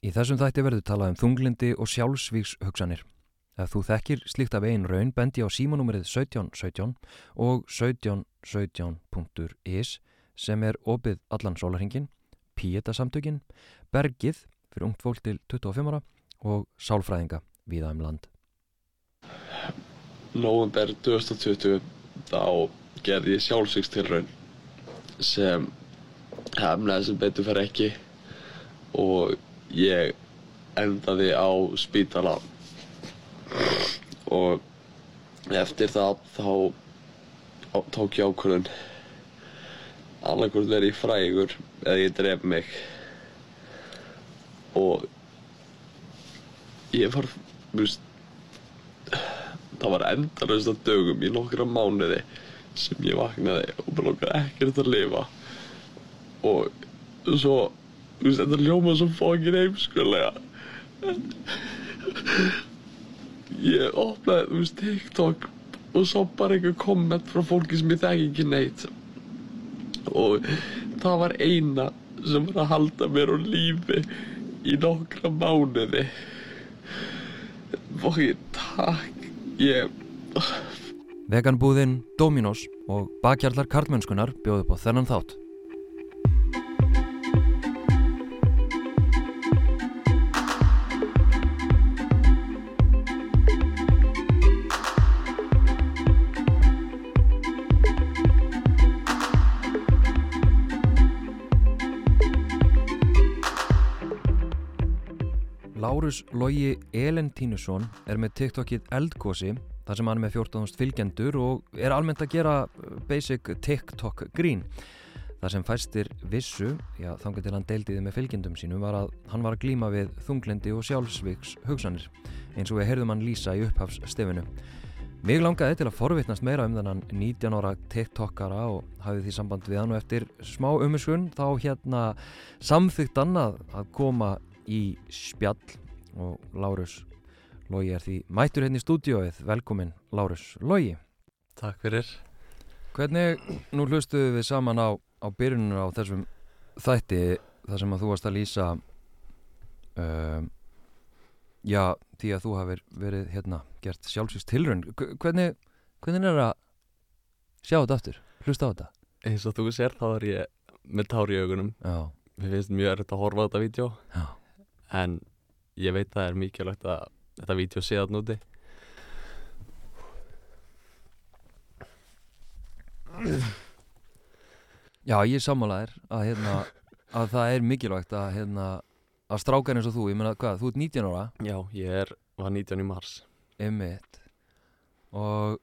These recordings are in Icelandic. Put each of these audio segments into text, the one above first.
Í þessum þætti verður talað um þunglindi og sjálfsvíks hugsanir. Ef þú þekkir slíkt af einn raun bendi á símanúmerið 1717 og 1717.is sem er opið allan sólarhingin, Píetasamtökin, Bergið fyrir ungt fólk til 25 ára og Sálfræðinga viða um land. Nóvember 2020 þá gerði ég sjálfsvíkstilraun sem hefnaði sem betur fer ekki og ég endaði á spítala. Og eftir það þá á- tók ég ákvörðun. Annarkvort verið frægur eða ég dref mig. Og ég var veist, það var endalaust á dögum í nokkra mánuði sem ég vaknaði og bara okkar ekkert að lifa. Og svo þú veist, þetta ljóma svo fokkin heimskulega. Ég opnaði, þú veist, TikTok og sá bara einhver komment frá fólki sem ég þekki ekki neitt. Og það var eina sem var að halda mér á lífi í nokkra mánuði. Fokkin takk ég Veganbúðin, Dominos og bakhjarlar karlmennskunar bjóðu á þennan þátt. Lárus Logi Elentínusson er með TikTokið Eldkosi þar sem hann er með 14.000 fylgjendur og er almennt að gera uh, basic TikTok grín. Það sem fæstir vissu, já þangar til hann deildiði með fylgjendum sínum var að hann var að glíma við þunglendi og sjálfsvíks hugsanir eins og við heyrðum hann lýsa í upphafsstefinu. Mig langaði til að forvitnast meira um þennan 19 ára TikTokara og hafið því samband við hann og eftir smá umiskun þá hérna samþygt annað að koma í spjall og Lárus Logi er því mættur hérna í stúdíóið. Velkomin Lárus Logi. Takk fyrir. hvernig, nú hlustuðu við saman á, á byrjunum á þessum þætti þar sem að þú varst að lýsa um, já, því að þú hafir verið hérna, gert sjálfsvíks tilraun. Hve- hvernig, hvernig er að sjá þetta aftur, hlusta á þetta? Eins og þú sér þá er ég með tár í augunum. já, Mér finnst mjög erfitt að horfa á þetta vídeo. Já, en ég veit að það er mikilvægt að þetta vídeo sé að núti. já, ég sammálaðir að hérna, að það er mikilvægt að hérna, að strákar eins og þú, ég meina hvað, þú ert 19 ára Já, ég er, var 19 í mars. Einmitt og,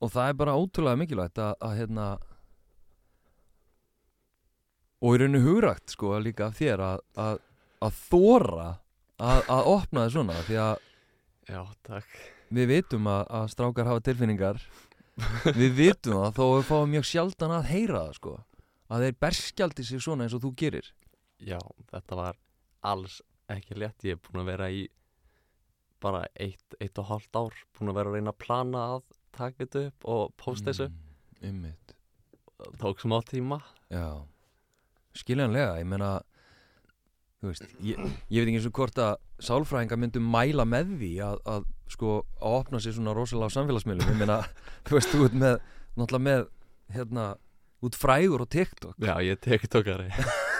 og það er bara ótrúlega mikilvægt að, að hérna og í rauninu hugrægt sko líka af þér að, að, að þóra að, að opna þið svona því að Já, takk. við vitum að, að strákar hafa tilfinningar við vitum það þó við fáum mjög sjaldan að heyra það sko að þeir berskjaldi sig svona eins og þú gerir Já, þetta var alls ekki létt. Ég er búin að vera í bara eitt, eitt og hálft ár. Búin að vera að reyna að plana að taka þetta upp og posta þessu. mm, Það tók smá tíma. Já, skiljanlega, ég meina veist, ég, ég veit ekki eins og hvort að sálfræðingar myndu mæla með því að, að sko að opna sér svona rosalega á samfélagsmiðlum, ég meina þú veist, ert með, náttúrulega með hérna, út frægur og TikTok. Já, ég er TikTokari.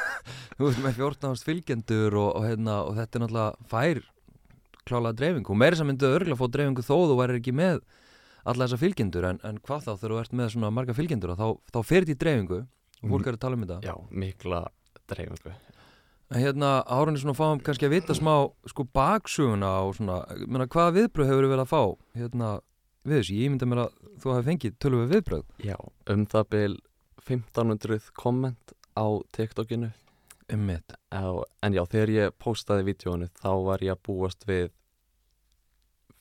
þú veist með 14 fylgjendur og, og hérna, og þetta er náttúrulega fær klálega dreifingu, og meira sem myndu örgulega fá dreifingu þó þú væri ekki með alla þessa fylgjendur, en, en hvað þá þegar þú ert með svona marga fylgjendur, þá, þá fer þetta í dreifingu og fólk er að tala um þetta? Já, mikla dreifingu. Hérna árunni svona fáum kannski að vita smá sko baksuguna og svona, ég meina hvaða viðbröð hefur verið að fá hérna við þessu, ég mynda mér að þú hafi fengið tölvu viðbröð. Já, um það byl 1500 komment á TikTokinu Emmitt. á, en já, þegar ég postaði vídjónu þá var ég að búast við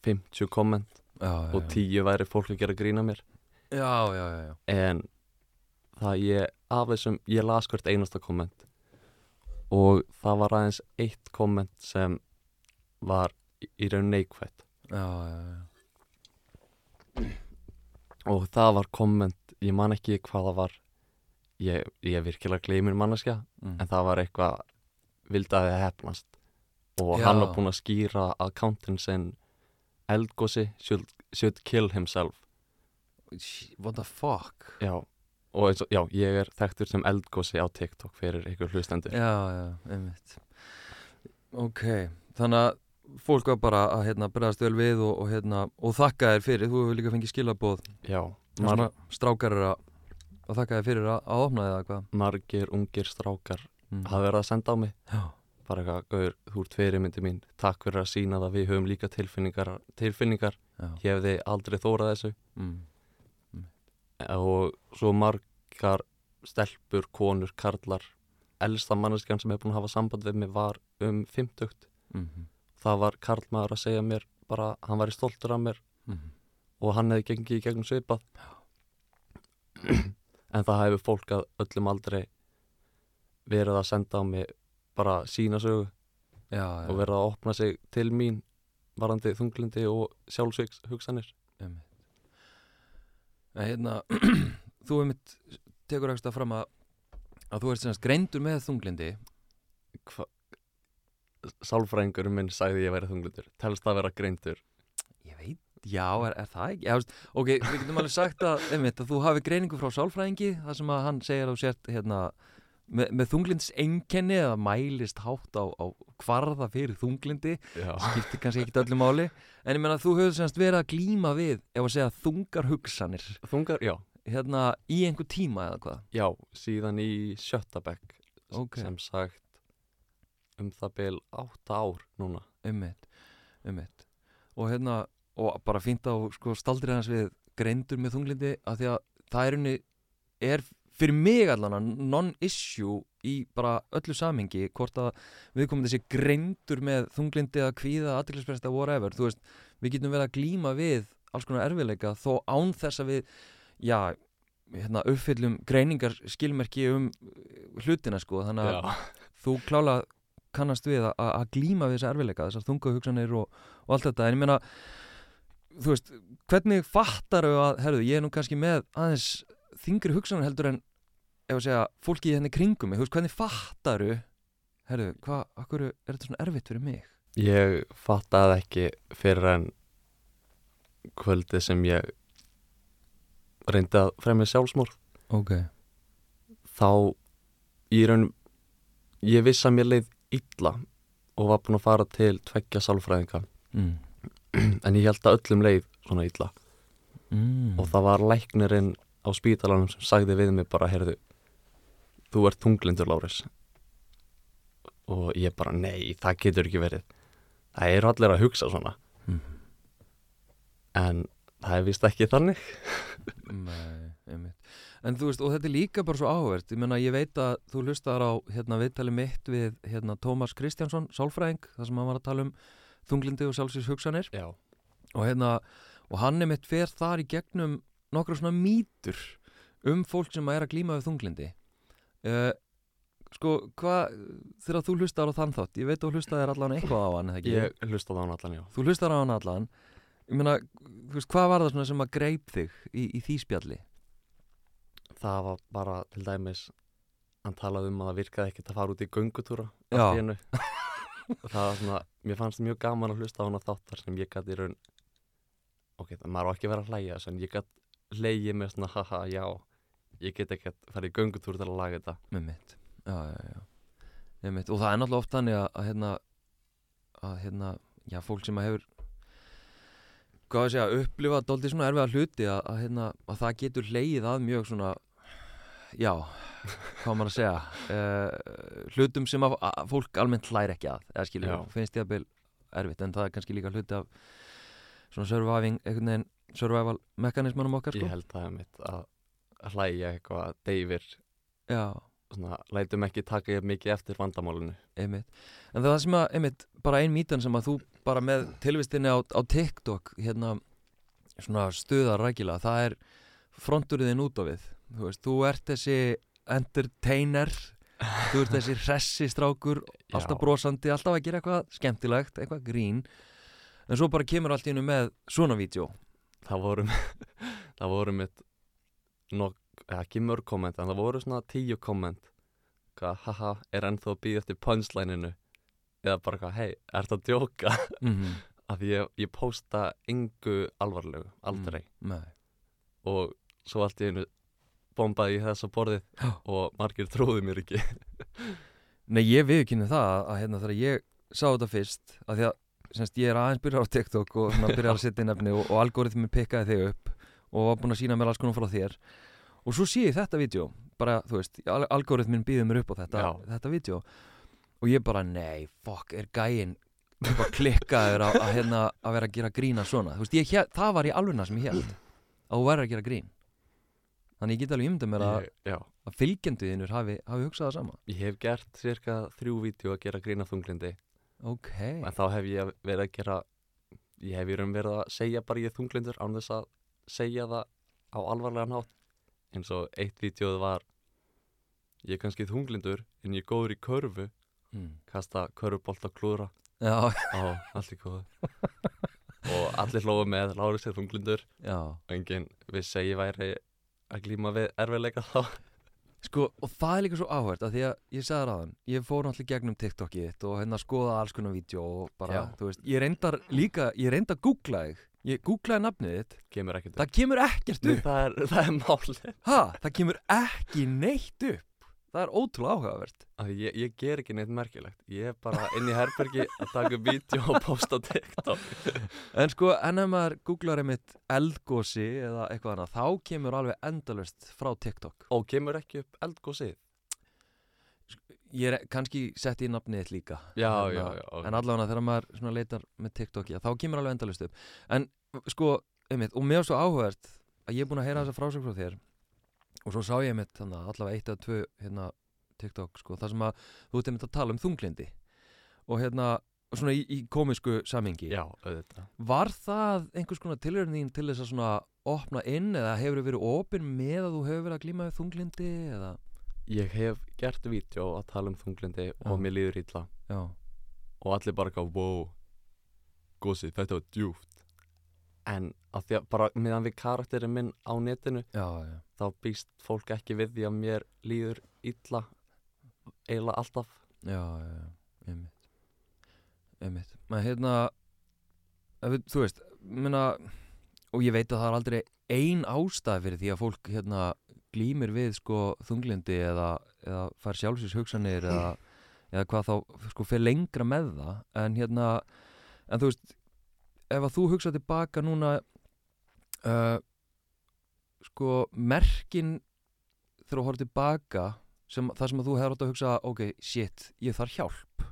50 komment já, og 10 væri fólk að gera grína mér Já, já, já, já. en það ég af þessum, ég las hvert einasta komment og það var aðeins eitt komment sem var í- raun neikvætt. Já, já, já. og það var komment, ég man ekki hvað það var. Ég, ég virkilega gleymir manneskja Mm. en það var eitthvað vildi að það hefnast og hann var búinn að skýra að countin sinn eldgósi should, should kill himself. What the fuck? Já, og eins og, já, ég er þekktur sem eldgósi á TikTok fyrir ykkur hlustendur. Já, já, einmitt. Ok, þannig að fólk var bara að hérna bregðast vel við og, og hérna og þakka þér fyrir, þú hefur líka fengið skilaboð. Já, Mar mar, strákar er að, að þakka þér fyrir að, að opna þið eða hvað? margir ungir strákar mm. hafa verið að senda á mig. Já, bara eitthvað, gauður, þú ert fyrirmyndi mín. Takk fyrir að sína það, við höfum líka tilfinningar tilfinningar, já. Ég hefði aldrei þórað þessu. Mm. og svo margar stelpur, konur, karlar. Elsta manneskjan sem hefur búin að hafa samband við mig var um 50 Mm það var karlmaður að segja mér bara, hann var í stoltur af mér. -hmm. og hann hefði gengið í gegnum svipað. En það hefur fólk að öllum aldrei verið að senda á mig bara sína sögu. Já, og verið að opna sig til mín varandi þunglindi og sjálfsvíks hugsanir. En hérna, þú einmitt tekur ekki fram að að þú ert sem sagt greindur með þunglindi Hva? Sálfræðingurinn minn sagði ég væri þunglindur telst það vera greindur? Ég veit, já, er, er það ekki? Já, veist, ok, við getum alveg sagt að, einmitt, að þú hafi greiningu frá sálfræðingi þar sem að hann segir að þú sért hérna, með, með þunglinds einkenni eða mælist hátt á, á kvarða fyrir þunglindi skiptir kannski ekkit öllu máli. En ég menna að þú hefur semst verið að glíma við ef að segja þungar hugsanir. Þungar, já hérna í einhver tíma eða hvað? Já, síðan í sjötta bekk Ok. sem sagt um það byl átta ár núna. Ummitt, ummitt og hérna, og bara fínt á sko staldrið hans við greindur með þunglindi að því að það er unni er fyrir mig allan að non-issue í bara öllu samhengi hvort að við komum þessi greindur með þunglindi að kvíða, aðtilspresta, whatever. Þú veist, við getum verið að glíma við alls konar erfiðleika þó án þess að við já, hérna uppfyllum greiningar skilmerki um hlutina sko, þannig að þú klála kannast við að, að glíma við þessa erfiðleika, þessar þunga hugsanir og, og allt þetta, en ég meina þú veist, hvernig fattar þau að, herðu, ég er nú kannski með aðeins þingri hugsanir heldur en ef að segja, fólki í henni kringum mig, þú veist, hvernig fattar þau herðu, hvað, akkur er þetta svona erfitt fyrir mig? Ég fattaði ekki fyrir en kvöldið sem ég reyndi að fremja sjálfsmór Ok, þá í raun ég viss að mér leið illa og var búin að fara til tveggja sálfræðinga. Mm. en ég held að öllum leið svona illa. Mm. og það var læknirinn á spítalanum sem sagði við mig bara, heyrðu þú ert tunglindur, Láris og ég bara, nei, það getur ekki verið. Það eru allir að hugsa svona. Mm. en það er vist ekki þannig. Nei, einmitt. En þú veist, og þetta er líka bara svo áhvert, ég ég veit að þú hlustar á hérna viðtali mitt við hérna Tómas Kristjánsson, sálfræðing, þar sem hann var að tala um þunglindi og sjálfsins hugsanir Já, og hérna, og hann er mitt fer þar í gegnum nokkra svona mýtur um fólk sem er að glíma við þunglindi uh, sko, hvað þegar þú hlustar á þann þátt, ég veit að þú hlustar allan eitthvað á hann, eða ekki? ég hlusta á hann allan, já. Þú hlustar á hann allan ég meina, þú veist, hvað var það svona sem að greip þig í, í því spjalli? það var bara til dæmis hann talaði um að það virkaði ekkert að fara út í göngutúra Já. allt í einu það var svona, mér fannst mjög gaman að hlusta á hana þáttar sem ég gæti í raun ok, það maður á ekki að vera að hlæja en ég gæti leiði með svona haha, já ég get ekki að fara í göngutúra til að laga þetta með mitt já, já, já. Með mitt. og það er náttúrulega oft þannig að, að hérna að hérna, já, fólk sem að hefur hvað að segja, upplifa dóldi svona erfiða hluti að, að, hérna, að það getur leið að mjög svona já, hvað maður að segja uh, hlutum sem að, fólk almennt hlæri ekki að eða skilur, Já. finnst ég að byl erfitt en það er kannski líka hluti af svona surviving, einhvern veginn survival mekanismanum okkar sko. Ég held það mitt að að hlæja eitthvað deyfir. Já, svona, lætum ekki taka mikið eftir vandamálinu. Einmitt. En það sem að, einmitt, bara ein mítan sem að þú bara með tilvistinni á, á TikTok hérna, svona stuðar rækilega, það er fronturiðin út á við. Þú veist, þú ert þessi entertainer þú ert þessi hressi strákur alltaf brosandi, alltaf að gera eitthvað skemmtilegt, eitthvað grín. En svo bara kemur allt í hennu með svona vídeo. Það voru það voru mitt nok, eða ekki mörg komment en það voru svona tíu komment haha, er ennþá að býða eftir punchlineinu eða bara eitthvað, hei, ert að djóka? Mm af því ég, ég pósta yngu alvarlegu, aldrei. Nei. Og svo allt í einu bombaði ég þessa borðið og margir trúðu mér ekki. Nei, ég viðkynni það að hérna þegar ég sá þetta fyrst að því að semst, ég er aðeins byrjar á TikTok og svona byrjar að setja inn efni og, og algoritmi pikkaði þig upp og var búin að sína mér alls konar frá þér. Og svo sé ég þetta vídeo bara, þú veist, al algoritmin býður mér upp á þetta, þetta vídeo. og ég bara, nei, fuck, er gæinn klikkaður að, að, hérna, að vera að gera grína svona, þú veist, ég, hér, það var í alvegna sem ég held, að þú verður að gera grín. Þannig ég get alveg ímyndað mér að, að fylgjenduðinur hafi, hafi hugsað það sama. Ég hef gert cirka þrjú vídeo að gera grína þunglindi ok, en þá hef ég verið að gera ég hef í raun verið að segja bara ég þunglindur án þess að segja það á alvarlegan hátt. Eins og eitt vídeoð var ég er kannski þunglindur en ég er góður í körfu mm. kasta körfubolt á klúðra. Já, á allt í góðu. Og allir hlóðu með Lárus er þunglindur. Já. Og enginn að ég væri að glíma við erfiðleika þá. Sko, og það er líka svo áhvert að því að ég sagði aðan, ég fór náttúrulega gegnum TikTokið þitt og hérna skoða alls konar vídeo og bara, Já. þú veist, ég reyndar líka, ég reyndar að googla þig, ég googlaði nafnið þitt, kemur það kemur ekkert upp, það er, það er málið. Ha, það kemur ekki neitt upp, það er ótrúlega áhugavert. ég, ég ger ekki neitt merkilegt ég er bara inn í herbergi að taka vídeo og posta TikTok En sko, en ef maður googlar einmitt eldgósi eða eitthvað annað, þá kemur alveg endalust frá TikTok. og kemur ekki upp eldgósið Ég er kannski sett í nafnið líka. Já, Hérna, já, já, ok. En allavega þegar maður leitar með TikTok, þá kemur alveg endalust upp. En sko, einmitt, og mér var svo áhugavert að ég er búin að heyra þessa frásögn frá þér og svo sá ég einmitt þannig allavega eitt eða tvö hérna TikTok, sko, það sem að þú ert einmitt að tala um þunglindi og hérna, svona í, í komisku samingi. já, auðvitað. Var það einhvers konar tilhörn þín til þess að svona opna inn eða hefur verið opinn með að þú hefur verið að glíma við þunglindi eða, ég hef gert vídeo að tala um þunglindi Já. og mér líður illa. Já, og allir bara gá, wow gósið, þetta var djúft en að því að bara meðan við karakterinn minn á netinu já, já, þá býst fólk ekki við því að mér líður illa eiginlega alltaf. Já, já, já, einmitt, einmitt, maður hérna, við, þú veist, minna, og ég veit að það er aldrei ein ástæð fyrir því að fólk hérna glýmir við sko þunglindi eða, eða fær sjálfsins hugsanir eða, eða hvað þá sko fyrir lengra með það. En hérna, en þú veist ef að þú hugsa tilbaka núna uh, sko merkin þegar þú horfður tilbaka sem, það sem að þú hefur átt að hugsa ok, shit, ég þarf hjálp.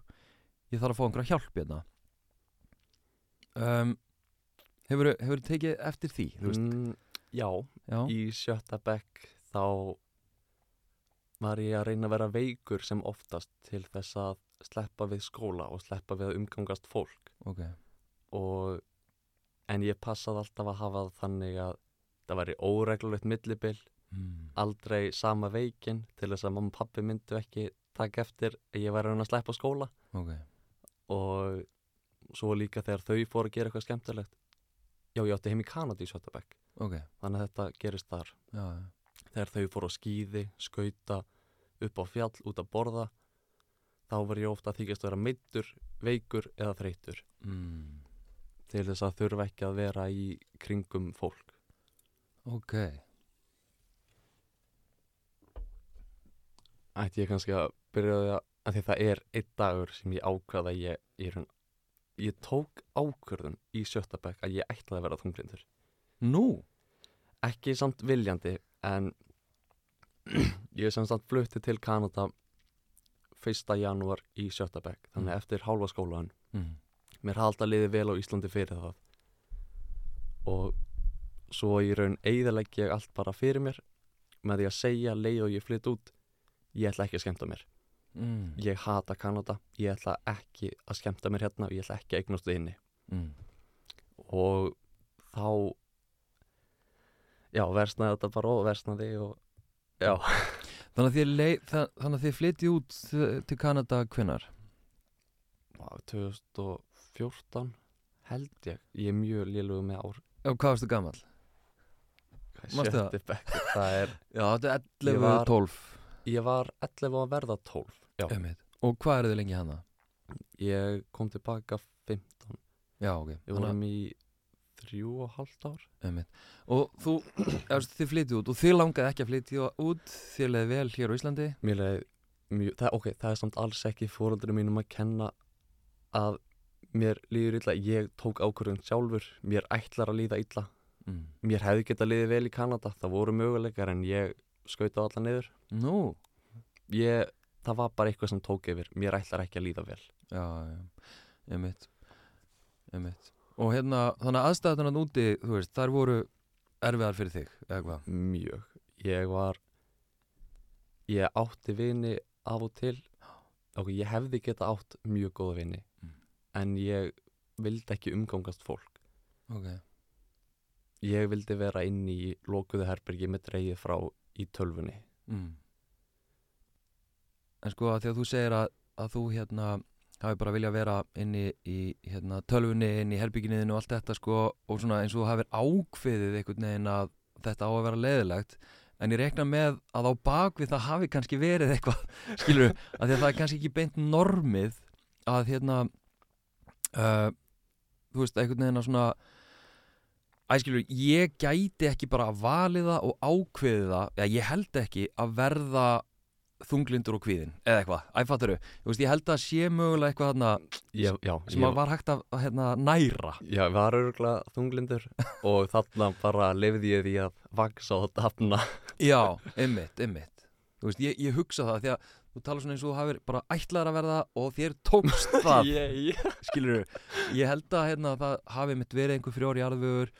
Ég þarf að fá einhverja hjálp hérna. Um, hefur hefur tekið eftir því mm, já, já, í sjötta bekk þá var ég að reyna að vera veikur sem oftast til þess að sleppa við skóla og sleppa við að umgangast fólk. Ok og en ég passaði alltaf að hafa þannig að það væri óreglulegt millibil mm. aldrei sama veikin til þess að mamma og pappi myndu ekki taka eftir að ég væri að að sleppa skóla. Ok, og svo líka þegar þau fóru að gera eitthvað skemmtilegt já, ég átti heim í Kanada í Sjötabæk ok, þannig að þetta gerist þar. Já, já. Þegar þau fóru á skíði, skauta upp á fjall, út að borða þá var ég ofta að þykjast að vera meittur, veikur eða þreytur mm. Til þess að þurfa ekki að vera í kringum fólk ok, ætti ég kannski að byrja að, að það er einn dagur sem ég ákvaða að ég, ég, ég tók ákvörðun í Sjötabæk að ég ætlaði að vera þunglindur nú ekki samt viljandi en ég sem sagt flutti til Kanada 1. janúar í Sjötabæk þannig Mm. eftir hálfa skólan mm. Mér hafði alltaf liðið vel á Íslandi fyrir það. Og svo í raun eigðalegg ég allt bara fyrir mér með því að segja leið og ég flytt út. Ég ætla ekki að skemmta mér. Mm. ég hata Kanada, ég ætla ekki að skemmta mér hérna og ég ætla ekki að eignast þið inni. Mm. og þá já, versnaði þetta bara og versnaði og já, þannig að þið, lei, það, þannig að þið flytið út til Kanada hvenar Vá, 2014 held ég, ég er mjög liðlugu með ár. Og hvað varstu það? sjötti bekkur, það er já, þetta er Ég 11, var- 12 ég var 11 að verða 12 já, Einmitt. og hvað eru þið lengi hana? Ég kom tilbaka 15 Já, ok. Við vorum í þrjú og halvt ár. Einmitt. Og þú, eða, þið flytið út og þið langaði ekki að flytja út. Þið leði vel hér á Íslandi. Mér leið mjög, það, ok, það er samt alls ekki fóröldurum mínum að kenna að mér líður illa, ég tók ákvörðun sjálfur, mér ætlar að líða illa. Mm. mér hefði getað liðið vel í Kanada það voru möguleikar en ég skauta alla niður. Nú, ég, það var bara eitthvað sem tók yfir mér ætlar ekki að líða vel. Já, já, einmitt Einmitt. Og hérna, þannig að aðstæðunar úti, þú veist, þær voru erfiðar fyrir þig, eða hvað? mjög, ég var ég átti vini af og til. Ok, ég hefði getað átt mjög góða vini. Mm. En ég vildi ekki umgangast fólk. Ok. Ég vildi vera inn í lokuðu herbergi með dreigið frá í tölfunni mm. En sko að því að þú segir að, að þú hérna hafi bara viljað vera inni í hérna, tölvunni, inn í herbygginniðinu og allt þetta sko og svona eins og þú hafir ákveðið einhvern veginn að þetta á að vera leiðilegt en ég rekna með að á bakvið það hafi kannski verið eitthvað skilur að því að það er kannski ekki beint normið að hérna uh, þú veist, einhvern veginn að svona æskilur, ég gæti ekki bara að valiða og ákveði það, eða ég held ekki að verða þunglindur og kvíðin, eða eitthvað, æfatturu þú veist, ég held að sé mögulega eitthvað þarna já, já, sem ég, að var hægt að hérna, næra. Já, var örgulega þunglindur og þarna bara lifði ég því að vaksa og dafna. Já, einmitt, einmitt. Þú veist, ég, ég hugsa það því að þú talar svona eins og þú hafir bara ætlaðar að verða og þér tókst það. Yeah. skilur ég held að hérna, það hafi mitt verið einhver frjóri jarðvögur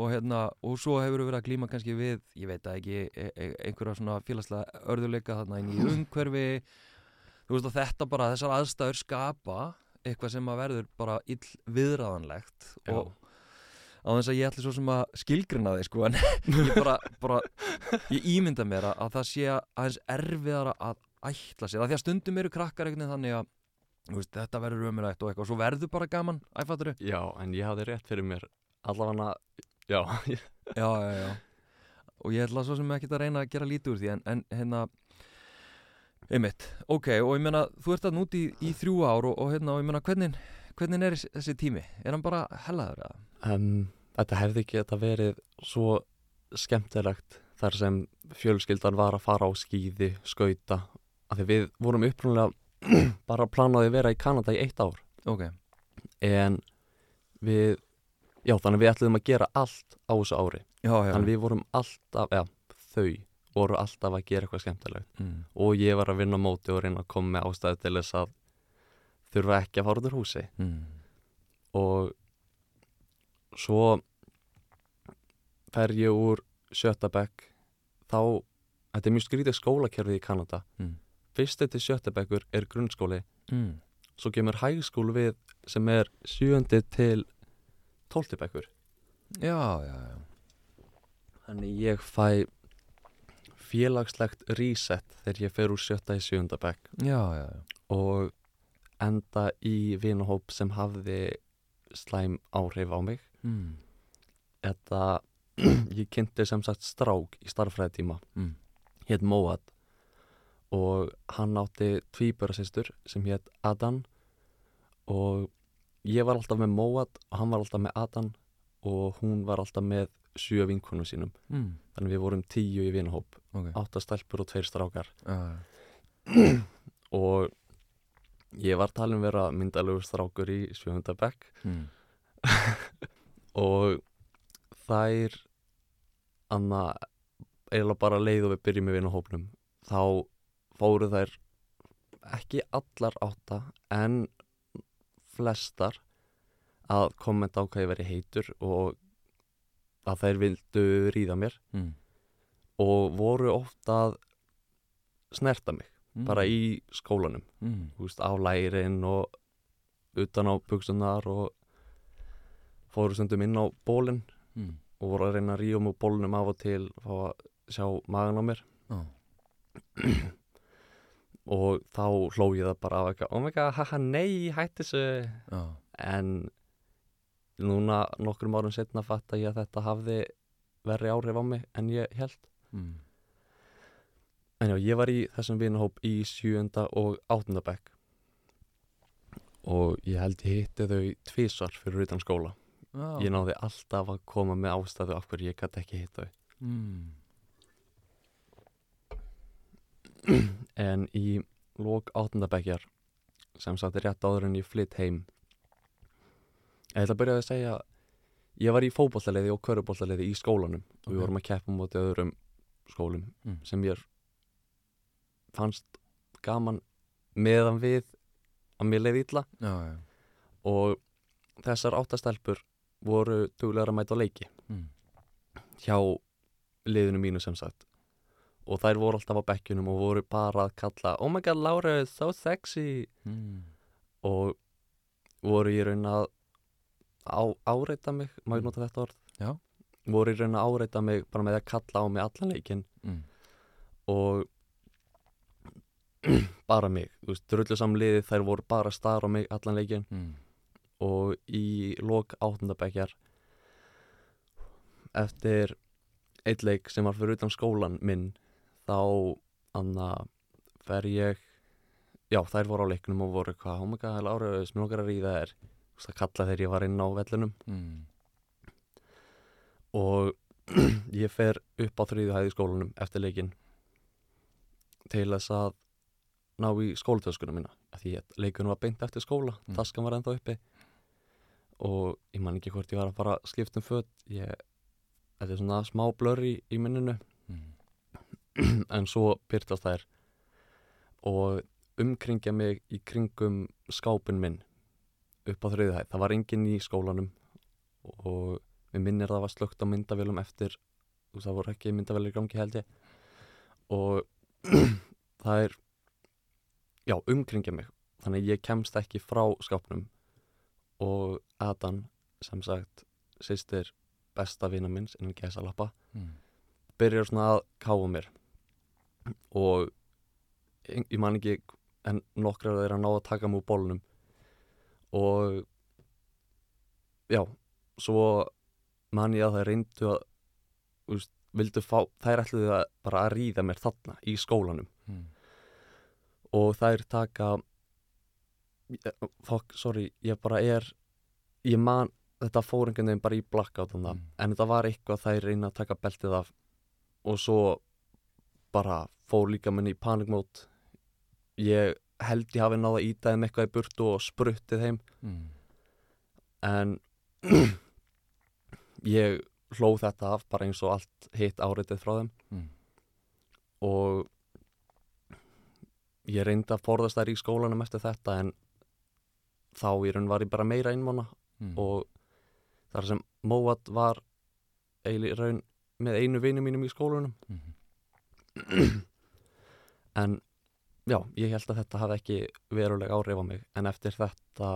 og, hérna, og svo hefur verið að glíma kannski við ég veit að ekki, e e einhverja svona félagslega örðuleika þarna inn í umhverfi. Þú veist að þetta bara þessar aðstæður skapa eitthvað sem að verður bara ill viðræðanlegt og á þess að ég ætli svo sem að skilgrina þig sko en ég bara, bara ég ímynda mér að það sé aðeins erfiðara að ætla sér að því að stundum eru krakkar veginn þannig að veist, þetta verður ömurægt og eitthvað og svo verður bara gaman, æfattur já, en ég hafði rétt fyrir mér allavega, já. Já, já, já. Og ég ætla svo sem ekki að reyna að gera lítið úr því en, en hérna einmitt, ok, og ég meina þú ert að núti í, í þrjú ár og, og hérna og ég meina hvernig, hvernig er þessi- tími? Er hann bara hellaður eða? um, þetta hefði geta verið svo skemmtilegt þar sem fjölskyldan var að fara á skýði, skauta því við vorum upprunlega bara að planaði að vera í Kanada í eitt ár. Ok, en við já þannig að við ætluðum að gera allt á þessu ári. Já, já. Þannig við vorum alltaf, já þau voru alltaf að gera eitthvað skemmtilegt. Mm. og ég var að vinna móti og reyna að koma með ástæðu til þess að þurfa ekki að fara út úr húsi. Mm. og svo fer ég úr sjötta bekk. Þá, þetta er mjög skrítið skólakerfið í Kanada. Mm. Fyrsti til sjötta bekkur er grunnskóli Mm. svo kemur hægskólu við sem er sjöndi til tólti bekkur já, já, já þannig ég fæ félagslegt reset þegar ég fer úr sjötta í sjönda bekk já, já, já. og enda í vinahóp sem hafði slæm áhrif á mig Mm. þetta ég kynnti sem sagt strák í starffræðitíma Mm. hétt Móad og hann átti tvíburasistur sem hétt Adan og ég var alltaf með Móad og hann var alltaf með Adan og hún var alltaf með sjö vinkunum sínum Mm. þannig við vorum tíu í vinahóp ok, átta stelpur og tveir strákar já. og ég var talin vera myndalegur strákur í sjöfunda bekk Mm. og þær anna eiginlega bara leið og við byrjum með vinahópnum þá fóru þær ekki allar átta en flestar að kommenta á hvað ég veri heitur og að þær vildu ríða mér Mm. og voru ofta að snerta mig Mm. bara í skólanum mm. veist, á lærin og utan á buksunar og fóru stundum inn á bólinn Mm. og voru að reyna að ríða múið bólnum af og til að sjá magan á mér Já. og þá hló ég það bara af eitthvað oh my god, haha, nei, hætti þessu Já. en núna nokkrum árum setna fatta ég að þetta hafði verri áhrif á mig en ég held Mm. en já, ég var í þessum vinahóp í sjönda og áttunda bekk og ég held ég hitti þau tvísvar fyrir utan skóla Já. ég náði alltaf að koma með ástæðu af hverju ég gæti ekki hitt þau mm. En í lók áttundabækjar sem sagt rétt áður en ég flytt heim ég ætla að byrja að segja ég var í fótbollaleði og körubóllaleði í skólanum og Ok. við vorum að keppa mútið öðrum skólum Mm. sem ég fannst gaman meðan við að mér leiði illa já, já. og þessar áttastelpur voru duglegar að mæta á leiki Mm. hjá liðinu mínu sem sagt og þær voru alltaf á bekkjunum og voru bara að kalla oh my god Laura is so sexy Mm. og voru í raun að á, áreita mig, má ég Mm. nota þetta orð? Já. voru í raun að áreita mig bara með að kalla á mig allan leikinn Mm. og bara mig, þú veist, drullu samliði þær voru bara að stara á mig allan leikinn Mm. og í lok áttundabækjar eftir eitt leik sem var fyrir utan skólan minn þá anna fer ég já þær voru á leiknum og voru hvað, my god, Lára, sem okkar að ríða þær Þú veist, að kalla þegar ég var inn á vellunum Mm. og ég fer upp á þriðu hæði skólanum eftir leikin til þess að ná í skólatöskuna mína af því að leikunum var beint eftir skóla Mm. taskan var ennþá uppi og ég man ekki hvort ég var að fara að skipta um föt ég, þetta er svona smá blur í, minninu. en svo byrtast þær og umkringja mig í kringum skápin minn upp á þriðu hæð, það var enginn í skólanum og við minnir það var slögt á myndavélum eftir veist, það voru ekki myndavélir gangi held ég. Og það er já, umkringja mig. Þannig ég kemst ekki frá skápnum og Adan sem sagt sýstir besta vina minns innan gæsalappa Mm. byrjar svona að káfa mér og ég, man ekki en nokkrar þeirra náðu að taka mig úr bólnum og já, svo man ég að það reyndu að úst, vildu fá, þær ætluðu að bara að ríða mér þarna í skólanum Mm. og þær taka fokk, sorry, ég bara er ég man, þetta fór einhvern veginn bara í blackout mm. Mm. en þetta var eitthvað þær reyna að taka beltið af og svo bara fór líka minni í panikmót ég held ég hafi náða ítaðum eitthvað í burtu og spruttið heim Mm. en ég hlóð þetta af bara eins og allt hitt áreitið frá þeim Mm. og ég reyndi að forðast þær í skólanum eftir þetta en þá í raun var ég bara meira einmána Mm. og þar sem Móat var eiginlega raun með einu vini mínum í skólanum Mm. en já, ég held að þetta hafi ekki veruleg áhrif á mig en eftir þetta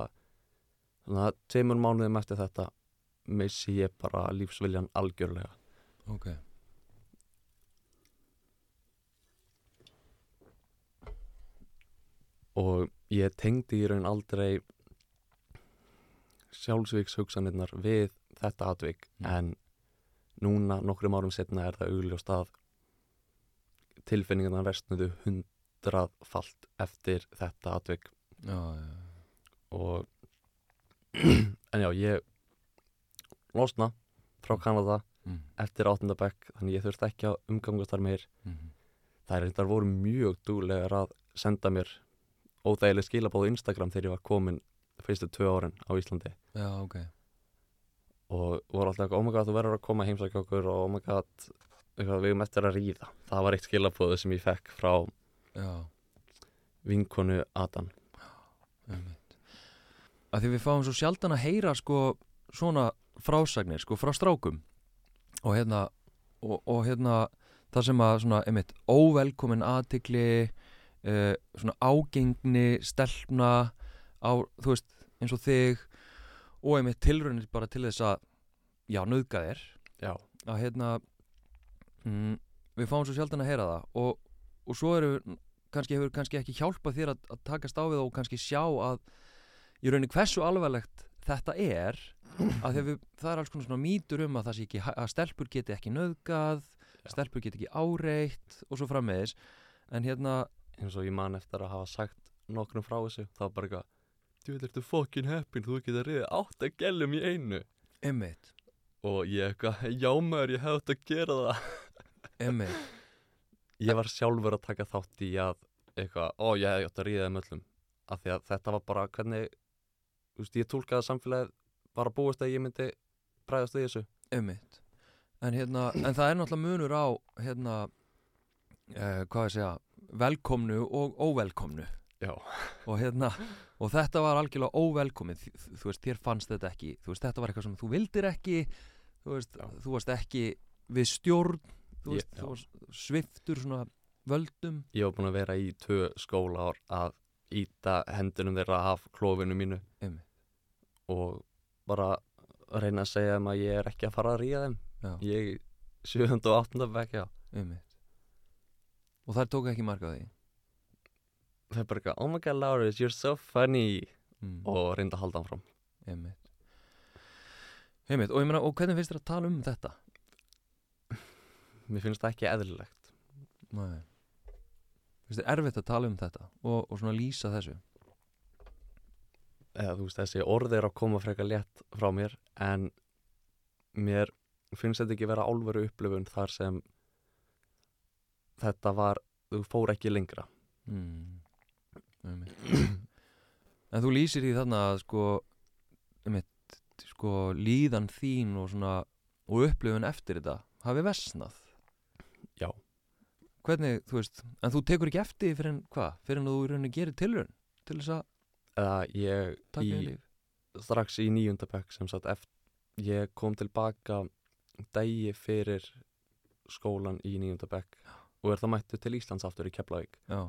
svona tveimur mánuðum eftir þetta missi ég bara lífsviljan algjörlega Ok. og ég tengdi í raun aldrei sjálfsvíks hugsanirnar við þetta atvik Mm. en núna nokkrum árum setna er það augljóst að tilfinningarna restnuðu hundraðfalt eftir þetta atvik Já, já. og en já, ég losna frá Kanada Mm. eftir áttundabekk þannig ég þurfti ekki að umgangast þar meir Mm. þær reyndar voru mjög duglegar að senda mér óþægileg skilabóð á Instagram þegar ég var komin fyrstu tvö árin á Íslandi Já, ok. og voru alltaf oh my god, þú verður að koma heimsækja okkur og oh my god, við erum eftir að ríða. Það var eitt skilabóðu sem ég fekk frá Já, vinkonu Adan einmitt. Að því við fáum svo sjaldan að heyra sko svona frásagnir sko frá strákum. Og hérna og, og hérna það sem að svona einmitt óvelkomin aðtikli uh, svona ágengni stelpna á, þú veist, eins og þig og einmitt tilraunir bara til þess að já, nöðga þér. Já, að hérna mm, við fáum svo sjaldan að heyra það og, og svo eru kannski hefur kannski ekki hjálpað þér að, að takast á við það og kannski sjá að í rauninni hversu alvarlegt þetta er að við, það er alls konar svona mýtur um að það sé ekki, að stelpur geti ekki nöðgað Já. stelpur geti ekki áreitt og svo frammeðis en hérna, eins og ég man eftir að hafa sagt nokkrum frá þessu þá var bara eitthvað þú veit, ertu fokkin heppin, þú geta riðið átt að gælum í einu. Einmitt, og ég eitthvað, já maður, ég hef átt að gera það einmitt. Ég var sjálfur að taka þátt í að eitthvað, ó ég hef átt að ríða þeim öllum. Af því að þetta var bara hvernig þú veist, ég tólkaði að samfélagið var að búast að ég myndi bræðast við þessu. Einmitt. En, hérna, en það er náttúrulega munur á hérna, eh, hvað ég segja velkomnu og óvelkomnu. Já. og hérna og þetta var algjörlega óvelkomið. Þú, veist, þér fannst þetta ekki. Þú veist, þetta var eitthvað sem þú vildir ekki. Þú veist, Já. þú varst ekki við stjórn þú veist, þú varst sviftur svona völdum ég var búin að vera í tvö skólaár að íta hendunum þeirra af klófinu mínu Einmitt. og bara reyna að segja þeim að ég er ekki að fara að ríða þeim Já, ég 7. og 8. bekk, já einmitt og þær tók ekki marka því það er bara eitthvað, oh my god Laurus, you're so funny mm. og reynda að halda hann fram Einmitt. Einmitt. Og, ég meina, og hvernig finnst þér að tala um þetta? Mér finnst það ekki eðlilegt Nei. Finnst þér erfitt að tala um þetta og, og svona lýsa þessu? eða þú veist þessi orð er að koma frekar létt frá mér en mér finnst þetta ekki vera álveru upplifun þar sem þetta var, þú fór ekki lengra Mm. En þú lýsir því þarna að sko, einmitt, sko líðan þín og svona og upplifun eftir þetta hafi vesnað. Hvernig, þú veist, en þú tekur ekki eftir fyrir en hvað? Fyrir en þú í rauninni gerir tilraun til þess að eða ég taka í, í líf? strax í níundabæk sem sagt eftir, ég kom tilbaka degi fyrir skólan í níundabæk og er það mættu til Íslands aftur í Keflavík. Já,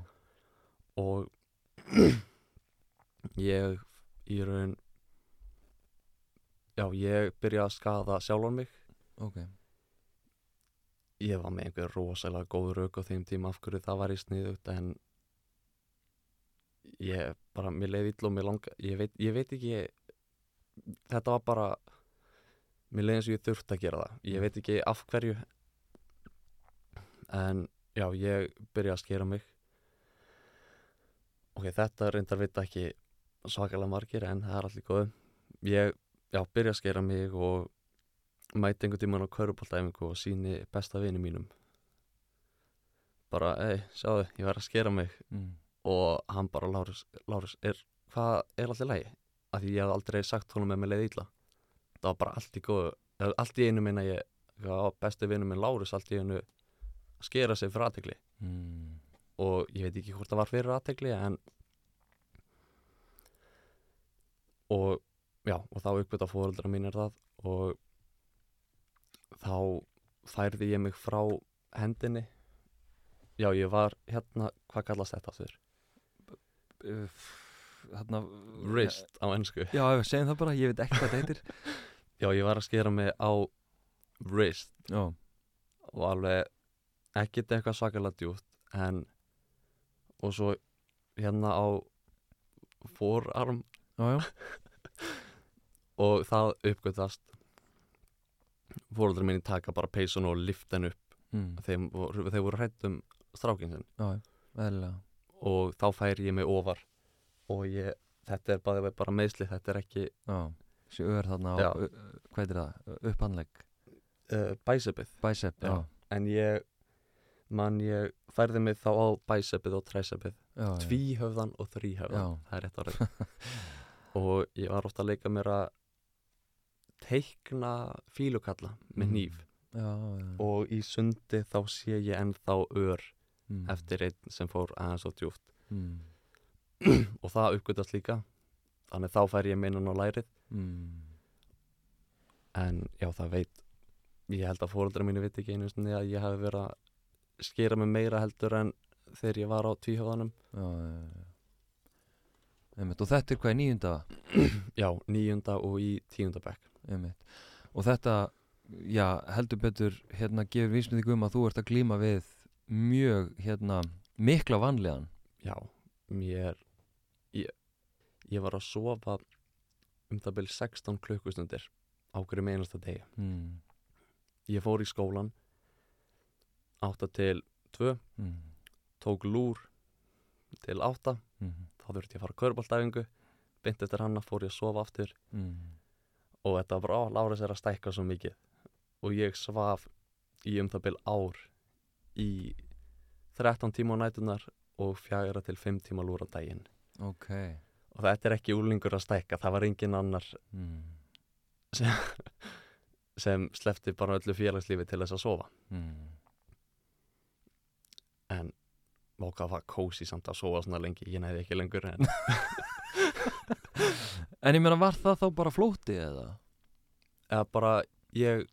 og ég í raun já, ég byrja að skada sjálfan mig. Ok ég var með einhver rosalega góð rauk á þeim tíma af hverju það var í sniðugt en ég bara, mér leiði illa og mér langa ég veit, ég veit ekki þetta var bara mér leiði eins og ég þurft að gera það. Ég veit ekki af hverju en já, ég byrja að skera mig. Ok, þetta reyndar veit ekki svakalega margir en það er allir góðu ég, já, byrja að skera mig og mæti einhvern tímann á körupáltæfingu og síni besta vini mínum bara, ei, sjáðu, ég var að skera mig mm. og hann bara, Lárus, Lárus er, hvað er allir lægi? Af því ég hef aldrei sagt honum með mig leið ítla það var bara allt í góðu allt í einu minna ég hvað, besti vinnu minn Lárus allt í einu að skera sig fyrir aðtegli Mm. og ég veit ekki hvort það var fyrir aðtegli en og já, og þá uppgöta fóreldra mín er það og þá færði ég mig frá hendinni. Já, ég var hérna, hvað kallast þetta þurr? Þarna Wrist á ennsku Já, segjum það bara, ég veit ekki hvað þetta heitir. Já, ég var að skera mig á wrist. Já, og alveg ekkert eitthvað svakalega djúpt en og svo hérna á já og það uppgötast fóröldrar minni taka bara peysun og lifta henn upp. Mm. þeim, voru- þeir voru hrætt um strákinn sinn. Já, og þá færi ég mig ofar. Og ég, þetta er bara, bara meðsli, þetta er ekki sé ör þarna á, hvað heitir það, upphandlegg. Uh, bæsepið Bicep, já, Já. en ég man ég færði mig þá á bæsepið og træsepið tvíhöfðan og þríhöfðan. Það er rétt árið og ég var ofta að leika mér að teikna fílukalla með Mm. hníf já, já, og í sundi þá sé ég ennþá ör mm. eftir einn sem fór aðeins og djúft mm. og það uppgötast líka þannig þá fær ég minnan á lærið Mm. en já það veit ég held að fóreldra mínu veit ekki einu sinni að ég hafi verið að skera mig meira heldur en þegar ég var á tvíhöfðanum Já, já. Einmitt, og þetta er hvað í níunda já, níunda og í tíunda bekk einmitt. og þetta já, heldur betur hérna gefur vísmynding um að þú ert að glíma við mjög hérna mikla vanlegan já, mér ég, ég var að sofa um það byrja 16 klukkustundir á hverju einasta degi mm. ég fór í skólan 8 til 2 Mm. tók lúr til 8 Mm. þá þurfti ég að fara að körbáltæfingu beint eftir hana fór ég að sofa aftur mm. Og þetta var bara, á, Láris er að stækka svo mikið og ég svaf í um það bil ár í 13 tíma á nætunar og fjagra til 5 tíma lúra daginn ok og þetta er ekki úlingur að stækka það var engin annar mm. sem slefti bara öllu félagslífi til þess að sofa Mm. en móka var kósi samt að sofa svona lengi ég næði ekki lengur en en ég meina var það þá bara flóti eða? eða bara ég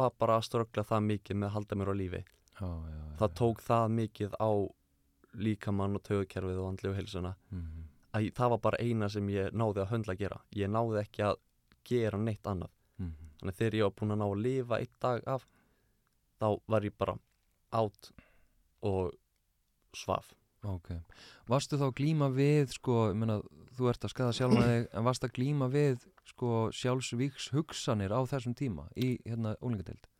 var bara að ströggla það mikið með að halda mér á lífi já, já, já. það tók það mikið á líkamann og tögukerfið og andli og heilsuna mm. að ég- það var bara eina sem ég náði að höndla að gera ég náði ekki að gera neitt annað Mm. þannig að þegar ég var búin að ná að lifa einn dag af þá var ég bara átt og svaf ok varstu þá að glíma við sko, ég meina, þú ert að skada sjálfa þig en varstu að glíma við sko, sjálfsvíks hugsanir á þessum tíma í hérna ólingadeild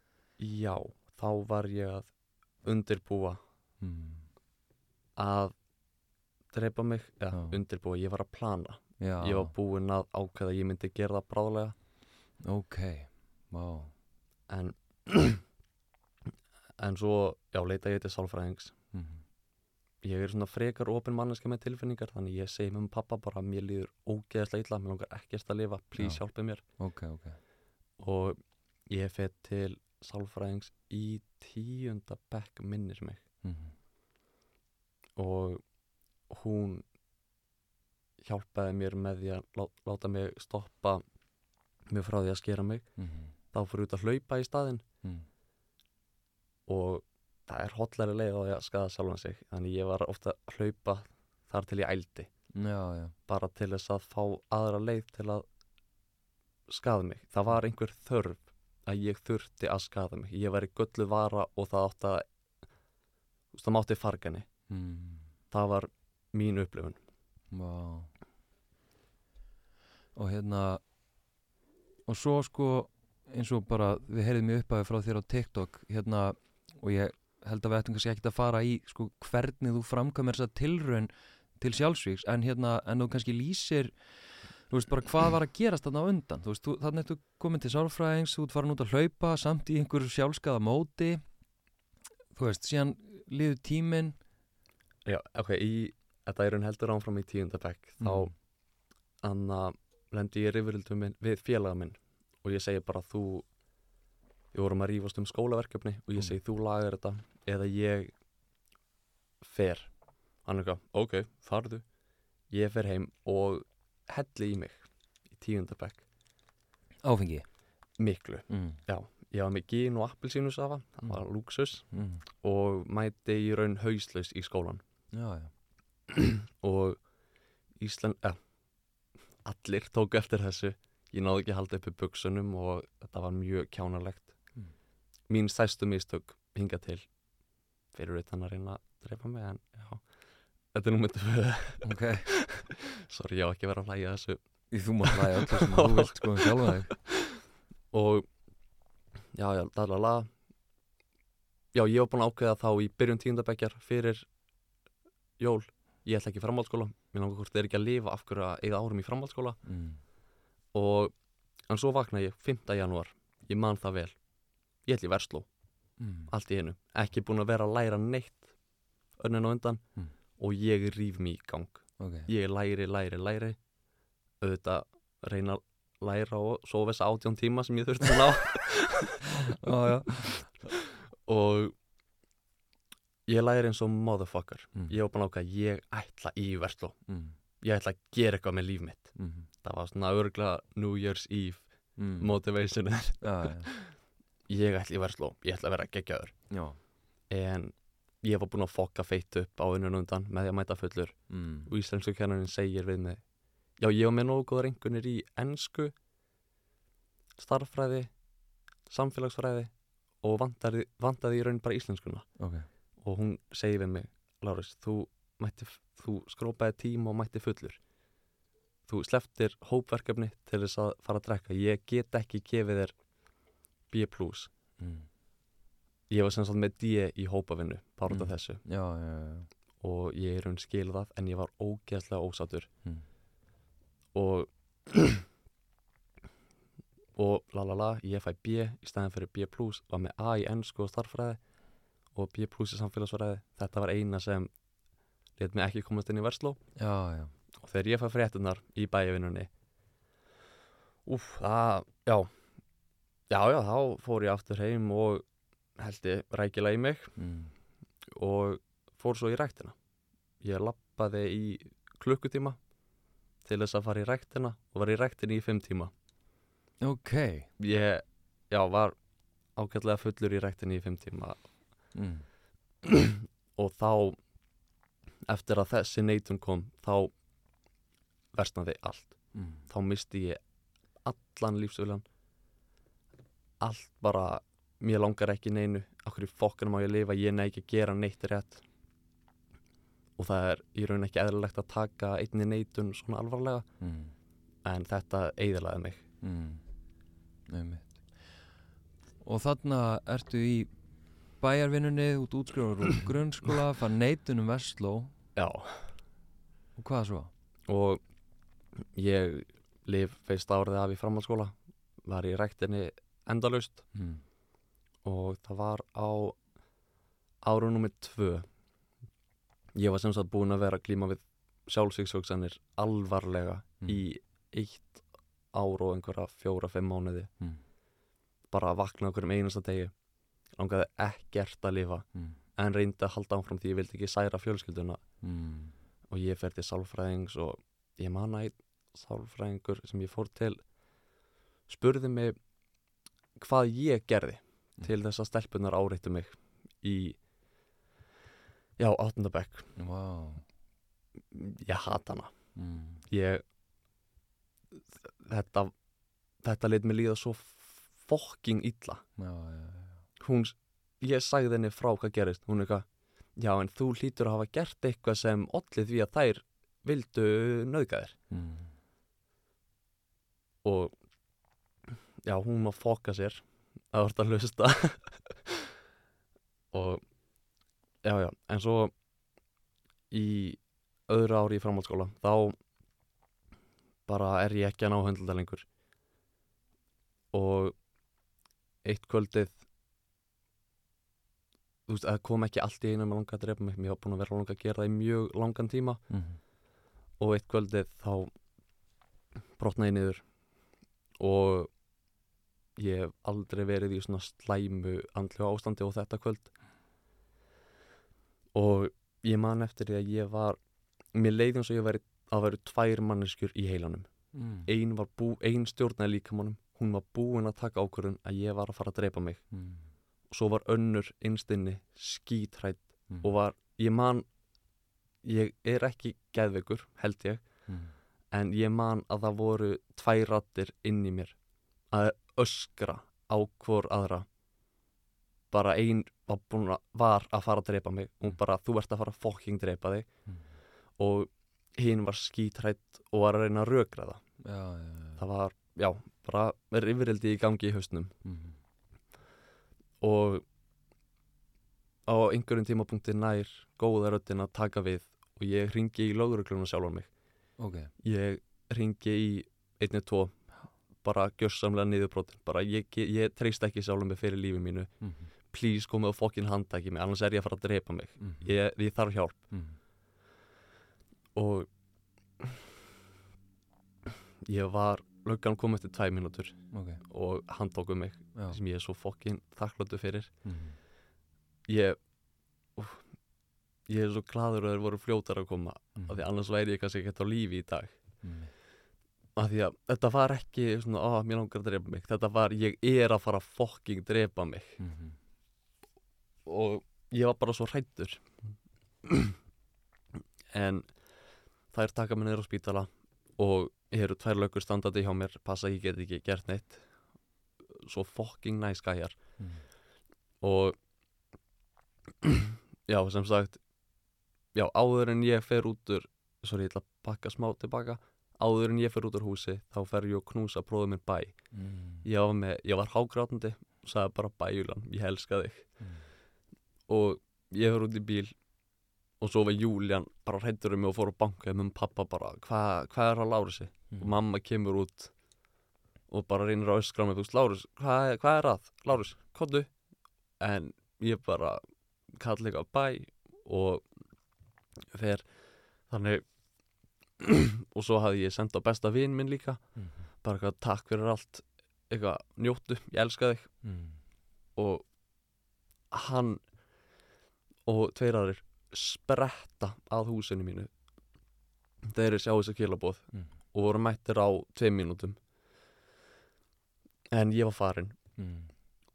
já, þá var ég að undirbúa mm. að drepa mig, Já. undirbúa, ég var að plana já, ég var búinn að ákveða að ég myndi gera það bráðlega ok wow. en en svo, já, leita ég til sálfræðings. Ég er svona frekar opin manneska með tilfinningar þannig ég segi með pappa bara mér líður ógeðslega illa, mér langar ekkert að lifa please Já. hjálpið mér ok, ok og ég fer til sálfræðings í tíunda bekk minnir mig mm. og hún hjálpaði mér með því að lá, láta mig stoppa mig frá því að skera mig Mm. þá fyrir út að hlaupa í staðinn Mm. og það er hotlæri leið því að skada sjálfan sig þannig ég var ofta að hlaupa þar til ég ældi. Já, já, bara til þess að fá aðra leið til að skada mig. Það var einhver þörf að ég þurfti að skada mig. Ég var í göllu vara og það átti að það mátti fargani mm. það var mín upplifun. Vá. Og hérna Og svo sko eins og bara við heyrðum í upphafi frá þér á TikTok hérna og ég held að við ættum kannski ekki að fara í sko hvernig þú framkvæmir þessa tilraun til sjálfsvíks en hérna en þú kannski lýsir þú veist bara hvað var að gerast þarna undan. Þú veist þú, þannig að þú komin til sálfræðings þú farin út að hlaupa samt í einhverju sjálfskaða móti. Þú veist síðan liður tíminn. Já, ok, í, þetta er hún heldur ánfram í tíundabæk þá Mm. anna lendi ég minn við félaga minn og ég segi bara þú við vorum að rífast um skólaverkefni og ég Mm. segi þú lagar þetta eða ég fer hann er eitthvað, ok, farðu ég fer heim og helli í mig í tíundabæk áfengi miklu, mm. ég var með gín og appelsínusafa, það Mm. var lúksus Mm. og mæti í raun hauslaus í skólan já já og Ísland, ja, allir tóku eftir þessu ég náði ekki að halda uppi buksunum og þetta var mjög kjánalegt. Mín stærstu mistök hinga til. Fyrir utan að reyna að drepa mig en já, þetta er nú myndið ok. Sorry, ég á ekki að vera að hlæja þessu. Í þú mátt hlæja öllu sem þú vilt sko um sjálfa þig. Og já, já, lalala já, ég var búin að ákveða þá í byrjun tíundabækjar fyrir jól. Ég ætla ekki framhaldsskóla. Mér langar hvort þeir ekki að lifa af hverju að eigða árum í framhaldsskóla. Mm. og en svo vakna ég 5. janúar. Ég man það vel ég ætla í versló, Mm. allt í einu ekki búin að vera að læra neitt önnin á undan Mm. og ég rýf mig í gang ok ég læri, læri, læri auðvitað reyna að læra og sofa þess átjón tíma sem ég þurfti að ná já. og ég læri eins og motherfucker Mm. ég var búin að ákveða, ég ætla í versló Mm. ég ætla að gera eitthvað með líf mitt Mm. það var svona örgla New Year's Eve Mm. motivationið já, já. ég ætla í versló, ég ætla að vera geggjaður. Já. en ég var búinn að fokka feitt upp á unnun undan með því að mæta fullur. Mm. og íslensku kennarin segir við mig já, ég var með nógu góðar einhvernir í ennsku starffræði samfélagsfræði og vantaði, vantaði í raun bara íslenskuna. Ok. Og hún segir við mig Lárus, þú, mætti, þú skrópaði tíma og mætti fullur. Þú sleftir hópverkefni til þess að fara að drekka. Ég get ekki gefið þér B+. mm. Ég var sem sagt með D í hópavinnu bara út af Mm. þessu já, já, já. og ég er raun skilu það en ég var ógeðslega ósátur Mm. og og la la la, ég fæ B í staðin fyrir B var með A í ennsku og starffræði og B í samfélagsfræði þetta var eina sem let mig ekki komast inn í versló já, já, og þegar ég fæ fréttunar í bæjavinnunni úf, það, já já, já, þá fór ég aftur heim og held ég rækilega í mig mm. og fór svo í ræktina ég lappaði í klukkutíma til þess að fara í ræktina og var í ræktina í fimm tíma ok ég, já, var ágætlega fullur í ræktina í fimm tíma mm. og þá eftir að þessi neitun kom þá versnaði allt Mm. þá misti ég allan lífsvöljan allt bara mér langar ekki neinu okkur í fokkanum á ég að lifa, ég næ ekki að gera neitt rétt og það er í raun ekki eðlilegt að taka einni neitun svona alvarlega Mm. en þetta eiðilaði mig Mm. Einmitt. og þarna ertu í bæjarvinnunni út útskrifur úr grunnskóla fann neitunum Vestló já, og hvað svo? og ég lif feist árið af í framhaldsskóla var í ræktinni endalaust Mm. og það var á ára nummer tvö ég var sem sagt búinn að vera að glíma við sjálfsvíksvöksanir alvarlega Mm. í eitt ár og einhverja fjóra-fimm mánuði Mm. bara að vakna okkur um einasta degi langaði ekkert að lifa Mm. en reyndi að halda áfram því ég vildi ekki særa fjölskylduna Mm. og ég fer til sálfræðings og ég man að einn sálfræðingur sem ég fór til spurði mig hvað ég gerði Mm. til þess að stelpunar áreittu mig í já, áttundabekk Vá ég hata hana mm. ég þetta þetta lit mig líða svo fokking illa já, já, já. hún, ég sagði henni frá hvað gerist hún er eitthvað, já en þú hlýtur að hafa gert eitthvað sem ollið því að þær vildu þér Mm. og já, hún má fokka sér. Að verða að hlusta. Og já, já, en svo í öðru ári í framhaldsskóla þá bara er ég ekki að ná höndla lengur. Og eitt kvöldið þú veist, það kom ekki allt í einu með langa að drepa mig, mér var búin að vera langa að gera það í mjög langan tíma. Mm. og eitt kvöldið þá brotnaði niður. Og ég hef aldrei verið í svona slæmu andlega ástandi og þetta kvöld og ég man eftir því að ég var mér leiði eins og ég væri að veru tvær manneskjur í heilanum Mm. ein, var bú, ein stjórnaði líkamannum hún var búin að taka ákvörðun að ég var að fara að dreipa mig Mm. og svo var önnur innstinni skítrætt Mm. og var, ég man ég er ekki geðveikur held ég Mm. en ég man að það voru tvær rattir inn í mér að öskra á hvor aðra bara ein var, búin að, var að fara að drepa mig og Mm. bara þú ert að fara að fokking drepa þig Mm. og hinn var skítrætt og var að reyna að rökra það já, já, já. það var, já, bara rifrildi í gangi í hausnum Mm. og á einhverjum tímapunkti nær góða röddin að taka við og ég ringi í lögregluna sjálfan mig ok ég ringi í einni tvo bara gjörsamlega niðurbrotin bara ég, ég treyst ekki sjálfum mig fyrir lífi mínu mm. please komið og fokkin handtæki mig annars er ég að fara að drepa mig Mm. ég, ég þarf hjálp Mm. og ég var löggan kom eftir tvæ mínútur ok og hann tók um mig já. sem ég er svo fokkin þakkláttu fyrir Mm. ég úf, ég er svo gladur að þeir voru fljótar að koma af því annars væri ég kannski ekkert á lífi í dag Af því að þetta var ekki svona, á, mér langar að drepa mig. Þetta var, ég er að fara að fokking drepa mig. Mm. og ég var bara svo hrættur en þær taka mig niður á spítala og eru tvær lögur standandi hjá mér passa að ég get ekki gert neitt. Svo fokking næs gæjar. Mm. og já, sem sagt já, áður en ég fer út úr sorry, ég ætla að bakka smá tilbaka áður en ég fer út úr húsi þá fer ég og knúsa bróður minn bæ Mm. ég var, með, ég var hágrátandi og sagði bara bæjulan, ég elska þig Mm. og ég fer út í bíl og svo var Júlían bara hrættur um mig og fór að banka um pappa bara, hvað hva er á Lárusi Mm. og mamma kemur út og bara reynir að öskra á mig, þú veist, Lárus hvað hva er að, Lárus, kontu en ég bara kall eitthvað bæ og fer þannig og svo hafði ég sendt á besta vin minn líka Mhm. bara eitthvað takk fyrir allt eitthvað njóttu, ég elska þig Mm. og hann og tveir aðrir spretta að húsinu mínu þeir eru sjá þessu kilabóð Mm. og voru mættir á tveim mínútum en ég var farin Mm.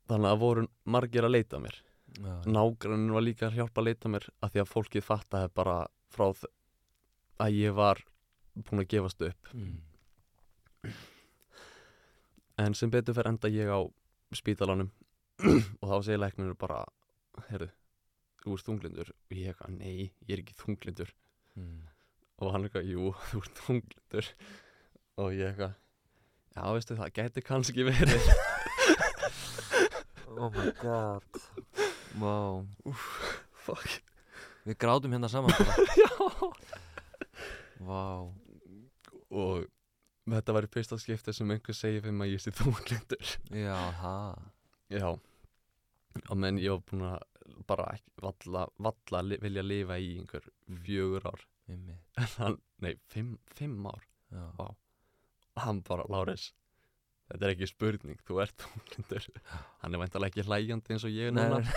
þannig að voru margir að leita að mér Já, nágrannin var líka að hjálpa að leita að mér að því að fólkið fattaði bara frá þ- að ég var búin að gefast upp. Mm. en sem betur fyrir enda ég á spítalanum og þá segir læknir bara heyrðu, þú ert þunglindur. Og ég eitthvað, nei, ég er ekki þunglindur. Mm. og hann eitthvað, jú, þú ert þunglindur. Og ég eitthvað já, veistu það, geti kannski verið. Oh my god. Wow. Fuck. Við grátum hérna saman bara. já. Vá og þetta var í fyrsta skipti sem einhver segir fyrir mig að ég sé þunglindur. Já, það já og menn ég var búin að bara ekki, valla, valla li, vilja lifa í einhver fjögur ár. Hann, nei, fimm, fimm ár. Já. Hann bara, Láris þetta er ekki spurning, þú ert þunglindur. Hann er væntalega ekki hlægjandi eins og ég núna.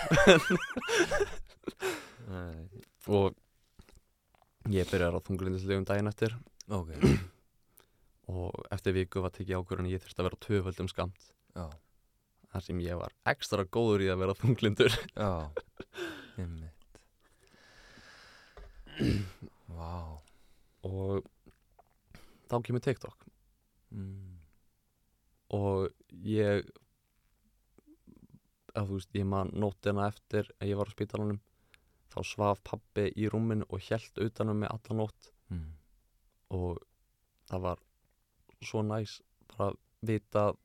Nei. og ég byrjar á þunglindislegum daginn eftir. Ok og eftir viku var tekið ákvörðun að ég þurfti að vera töföldum skamt Já. Þar sem ég var ekstra góður í að vera þunglindur. Já Einmitt. Vá. Og þá kemur TikTok. Mm. og ég að þú veist, ég man nóttina eftir að ég var á spítalanum þá svaf pabbi í rúminu og hjælt utanum mig alla nótt. Mm. og það var svo næs bara að vita að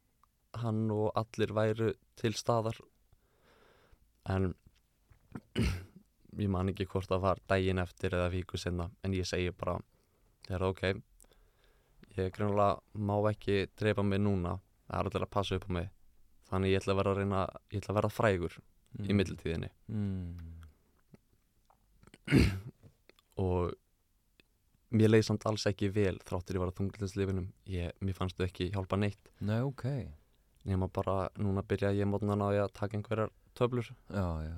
hann og allir væru til staðar. En ég man ekki hvort það var daginn eftir eða viku sinna en ég segi bara það er ok. Ég grunlega má ekki dreipa mig núna. Það er allir að passa upp á mig. Þannig ég ætla að vera að reyna ég ætla að vera frægur í Mm. millitíðinni. Mm. og mér leið samt alls ekki vel þráttur ég var að þunglinslifinum mér fannst þau ekki hjálpa neitt. Nei, ok. Nema bara, núna byrja ég mótnan á ég að taka einhverjar töflur. Já, já.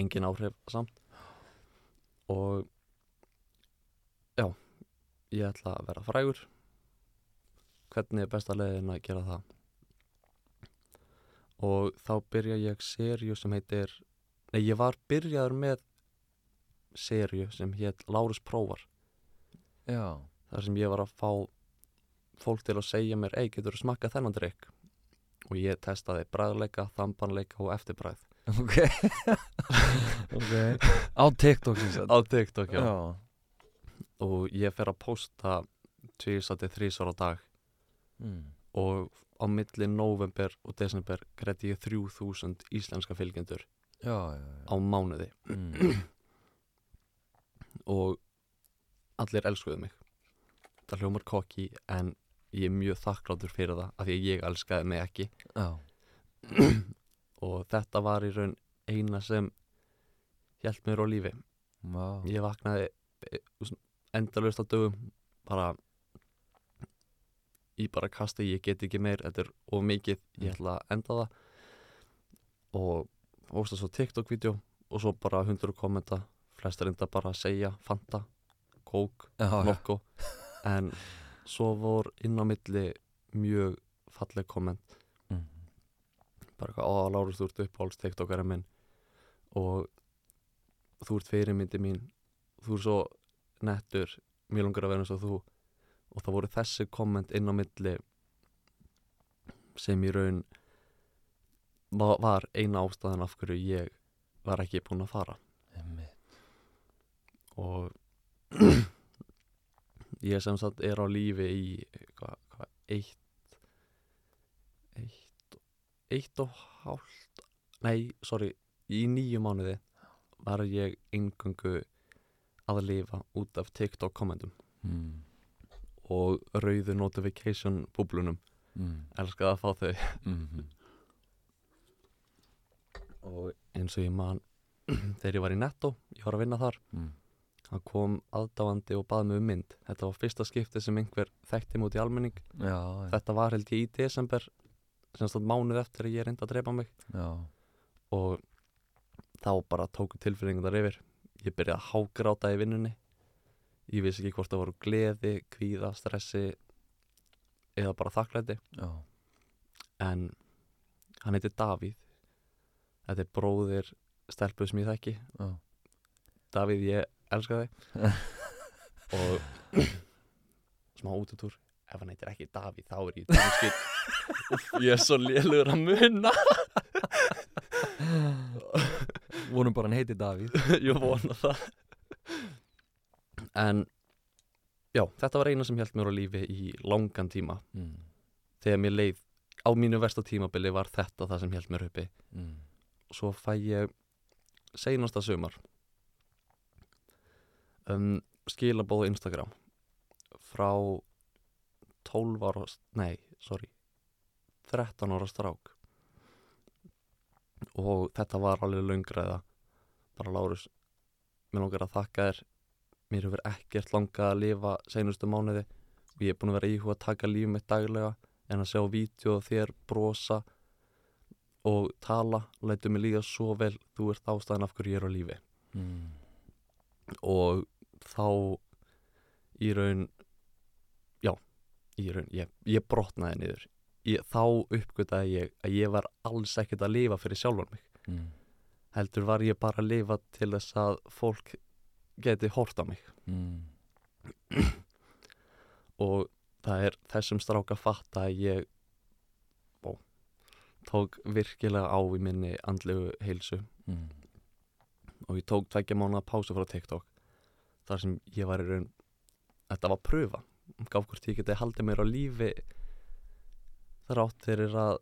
Engin áhrif samt. Og já ég ætla að vera frægur. Hvernig er besta leiðin að gera það? Og þá byrja ég serju sem heitir nei ég var byrjaður með serju sem hétt Lárus Prófar Já. Þar sem ég var að fá fólk til að segja mér ei getur þú smakkað þennan drikk og ég testaði bræðleika, þambanleika og eftirbræð Ok. Ok. Á TikTok á TikTok já. Já. Og ég fer að posta tvísati þrísar á dag. Mm. og á milli november og desember greiði ég 3000 íslenska fylgjendur Já, já, já. á mánuði. Mm. og allir elskuðu mig. Það hljómar kokki en ég er mjög þakkláttur fyrir það af því að ég elskaði mig ekki. Já. Og þetta var í raun eina sem hjælt mér á lífi. Vá. Ég vaknaði endalust á dögum bara í bara kasti, ég get ekki meir þetta er of mikið, ég ætla að enda það. Og ósta svo TikTok-vídeó og svo bara hundur kommenta, flestir enda bara að segja Fanta, Já Nokko en svo vor inn á milli mjög falleg komment. Mm. bara eitthvað, ó, Lárus, þú ert uppáhalds TikTokari minn. Og þú ert fyrirmyndi mín. Þú ert svo nettur. Mér langar að vera eins og þú. Og það voru þessi komment inn á milli sem í raun va- var eina ástæðan af hverju ég var ekki búinn að fara. Einmitt. Og ég sem sagt er á lífi í hvað, hvað, eitt eitt eitt og hálft nei, sorry, í nýju mánuði var ég eingöngu að lifa út af TikTok kommentum mm. og rauðu notification búblunum Mm. elskaði að fá þau Mm. og eins og ég man þegar ég var í netto, ég var að vinna þar Mm. Hann kom aðdáandi og baði mig um mynd. Þetta var fyrsta skipti sem einhver þekkti múti almenning. Já, já, þetta var held ég í desember sem stóð mánuð eftir að ég reyndi að drepa mig. Já. og þá bara tóku tilfinningar yfir. Ég byrjaði að hágráta í vinnunni. Ég vissi ekki hvort það voru gleði, kvíða, stressi eða bara þakklæti. Já. en hann heitir Davíð. Þetta er bróðir stelpuð sem ég þekki. Já. Davíð ég elska þig. Og smá útutúr ef hann heitir ekki Davíð þá er ég danskið ég er svo lélugur að munna Vonum bara hann heiti Davíð. Ég vona það. En já, þetta var eina sem held mér á lífi í langan tíma. Mm. þegar mér leið á mínu versta tímabili var þetta það sem held mér uppi. Mm. svo fæ ég seinasta sumar um, skilabóð á Instagram frá 12 ára nei, sorry 13 ára strák. Og þetta var alveg löngræða bara Lárus mér langar að þakka þér. Mér hefur ekkert langað að lifa seinustu mánuði. Og ég er búin að vera íhuga að taka lífið mitt daglega en að sjá vídeo og þér brosa og tala. Lætu mig líða svo vel. Þú ert ástæðan af hverju ég er á lífi. Mm. og þá í raun já, í raun ég, ég brotnaði niður ég, þá uppgötaði ég að ég var alls ekkert að lifa fyrir sjálfan mig Mm. heldur var ég bara að lifa til þess að fólk geti hort á mig Mm. og það er þessum stráka fatta að ég ó, tók virkilega á í minni andlegu heilsu Mm. og ég tók tveggja mánuða pásu frá TikTok þar sem ég var í raun þetta var pröfa. Gaf hvort ég geti haldið mér á lífi þar átt fyrir að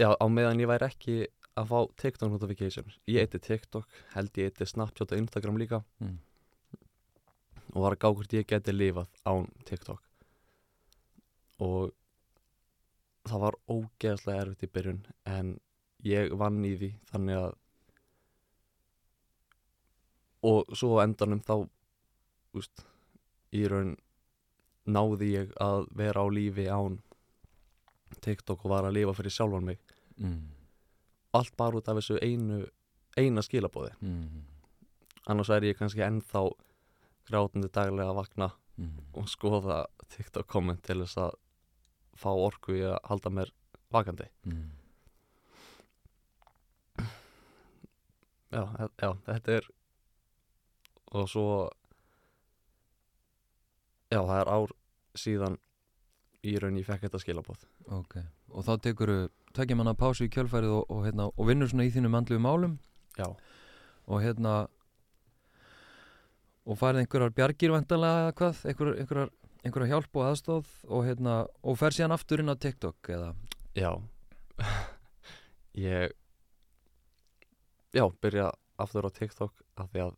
já, á meðan ég væri ekki að fá TikTok notifications. Ég eiti TikTok, held ég eiti Snapchat og Instagram líka. Mm. og var að gá hvort ég geti lifað án TikTok. Og það var ógeðslega erfitt í byrjun en ég vann í því þannig að og svo endanum þá úst, í raun náði ég að vera á lífi án TikTok og var að lifa fyrir sjálfan mig Mm. allt bara út af þessu einu eina skilabóði Mm. annars væri ég kannski ennþá grátandi daglega að vakna Mm. og skoða TikTok komment til þess að fá orku í að halda mér vakandi Mm. já, já, þetta er og svo já, það er ár síðan í raun ég fekk þetta skilabóð Ok, og þá tekur tekja manna pásu í kjölfærið og, og, hérna, og vinnur svona í þínum andlu málum? Já, og hérna og færið einhverjar bjargir vantanlega hvað, einhverjar, einhverjar, einhverjar hjálp og aðstóð og hérna og fer síðan aftur inn á TikTok eða? Já. Ég já, byrja aftur á TikTok af því að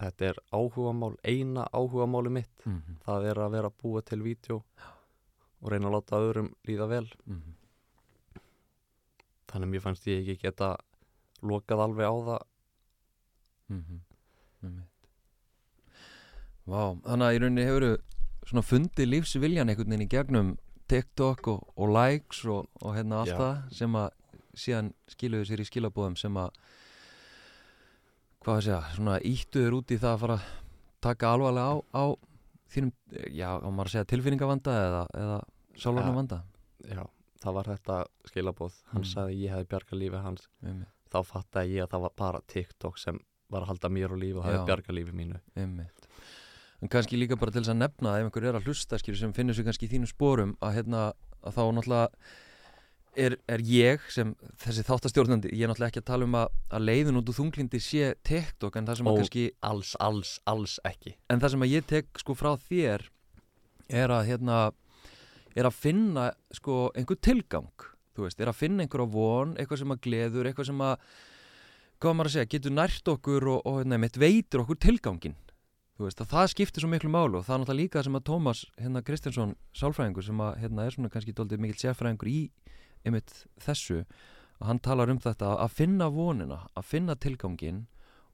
þetta er áhugamál eina áhugamáli mitt. Mm -hmm. það er að vera að búa til vídeo og reyna að láta öðrum líða vel. Mm þannig að mér fannst ég ekki geta lokað alveg á það. -hmm. Vá, þannig að í rauninni hefur svona fundið lífsviljan einhvern veginn í gegnum TikTok og, og likes og, og hérna allt það sem að síðan skiluðu sér í skilabóðum sem að hvað að segja, svona íttuður út í það að fara að taka alvarlega á, á þínum, já, á maður að segja tilfinningavanda eða, eða sálvarna Ja. vanda já, það var þetta skilabóð hann Mm. sagði að ég hefði bjargað lífi hans Einmitt, þá fattaði ég að það var bara TikTok sem var að halda mér á lífi og Já. hefði bjargað lífi mínu einmitt. En kannski líka bara til þess að nefna að ef einhver er að hlusta skilur sem finnur sig kannski í þínum sporum að hérna að þá náttúrulega er, er ég sem þessi þáttastjórnandi, ég er náttúrulega ekki að tala um að, að leiðin út úr þunglindi sé TikTok en það sem að Ó. kannski alls, alls, alls ekki en það sem að ég tek sko frá þér er að hérna er að finna sko einhver tilgang þú veist, er að finna einhverja von eitthvað sem að gleður, eitthvað sem að hvað á maður að segja, getur nært okkur og, og hérna, mitt veitur okkur tilgangin þú veist að það skiptir svo miklu málu og það er náttúrulega líka sem að Tómas hérna Kristjánsson sálfræðingur sem að hérna er svona kannski doldið mikill sérfræðingur í einmitt þessu að hann talar um þetta að finna vonina, að finna tilgangin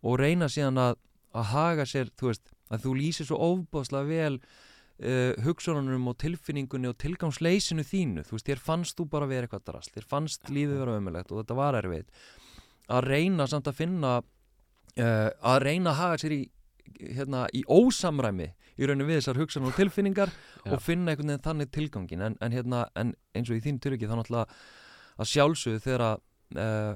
og reyna síðan að, að haga sér, þú veist, að þú lýsir svo óbáslega vel uh, hugsununum og tilfinningunni og tilgangsleysinu þínu, þú veist, þér fannst þú bara vera eitthvað drast, þér fannst lífið vera ömulegt og þetta var erfitt. Að reyna samt að finna uh, að reyna að haga sér í hérna, í ósamræmi í rauninu við þessar hugsanur og tilfinningar Já. og finna einhvern veginn þannig tilgangin en, en, hérna, en eins og í þínu törki þá náttúrulega að sjálfsögðu þegar að uh,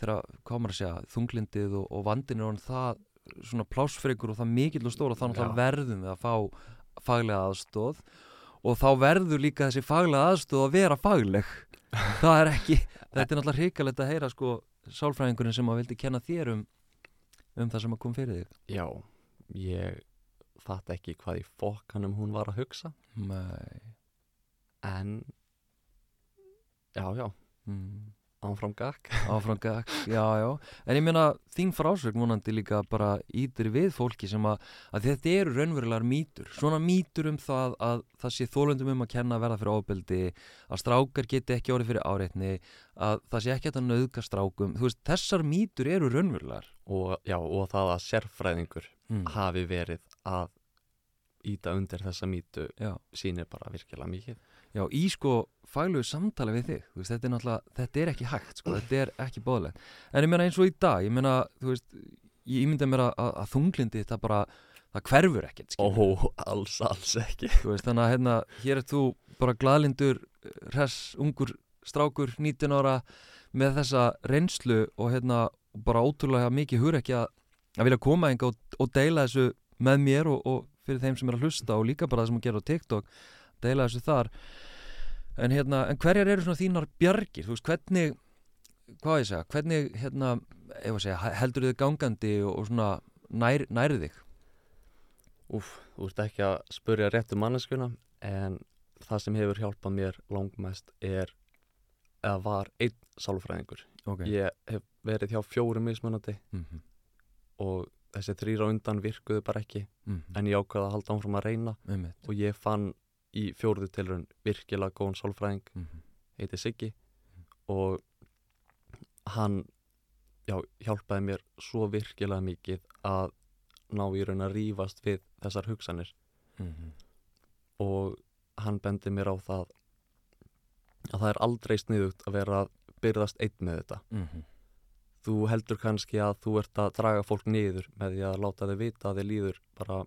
þegar komar að segja þunglindið og, og vandin er orðin það svona plásfregur og það mikill og stóra þá náttúrulega Já. verðum við að fá faglega aðstóð og þá verður líka þessi faglega aðstóð að vera fagleg það er ekki, þetta er náttúrulega hrikalegt að heyra sko sálfræðingurinn sem að vildi kenna þér um um það sem að kom fyrir þig Já, ég fatt ekki hvað í fokkanum hún var að hugsa. Nei. En já, já, mm. ánfram gakk áfram gakk, já, já. En ég meina þín frásögn vonandi líka bara ítir við fólki sem að, að þetta eru raunverulegar mýtur. Svona mýtur um það að það sé þólundum um að kenna að verða fyrir ofbeldi að strákar geti ekki orðið fyrir áreitni að það sé ekki að nauðka strákum. Þú veist, þessar mýtur eru raunverulegar. Og, já, og það að sérfræðingur mm. hafi verið að íta undir þessa mýtu já, sýnir bara virkilega mikið já, í sko faglegu samtali við þig, veist, þetta er náttúrulega þetta er ekki hægt, sko, þetta er ekki bóðlegt en ég meina eins og í dag, ég meina þú veist, ég ímynda mér að, að, þunglindi þetta bara, það hverfur ekkert. Ó, alls, alls ekki veist, þannig að hérna, hér er þú bara glaðlindur, hress, ungur strákur, 19 ára með þessa reynslu og hérna bara ótrúlega mikið hugur ekki að, að vilja koma enga og, og deila þessu með mér og, og fyrir þeim sem er að hlusta og líka bara það sem að gera á TikTok deila þessu þar. En hérna, en hverjar eru svona þínar bjargir, þú veist, hvernig hvað ég að segja, hvernig hérna, að segja, heldur þið gangandi og, og svona nær, nærið þig? Úf, þú ert ekki að spurja réttu manneskuna en það sem hefur hjálpað mér langmest er eða var einn sálfræðingur. Okay. ég hef verið hjá fjórum mismunandi. Mm -hmm. Og þessi þrýra undan virkuðu bara ekki Mm en ég ákvaði að halda áfram að reyna -hmm. og ég fann í fjóruðu tilraun virkilega góðan sálfræðing Mm -hmm. heiti Siggi og hann já, hjálpaði mér svo virkilega mikið að ná í raun að rífast við þessar hugsanir Mhm. og hann bendi mér á það að það er aldrei sniðugt að vera að byrðast einn með þetta Mhm. Þú heldur kannski að þú ert að draga fólk niður með því að láta þau vita að þið líður bara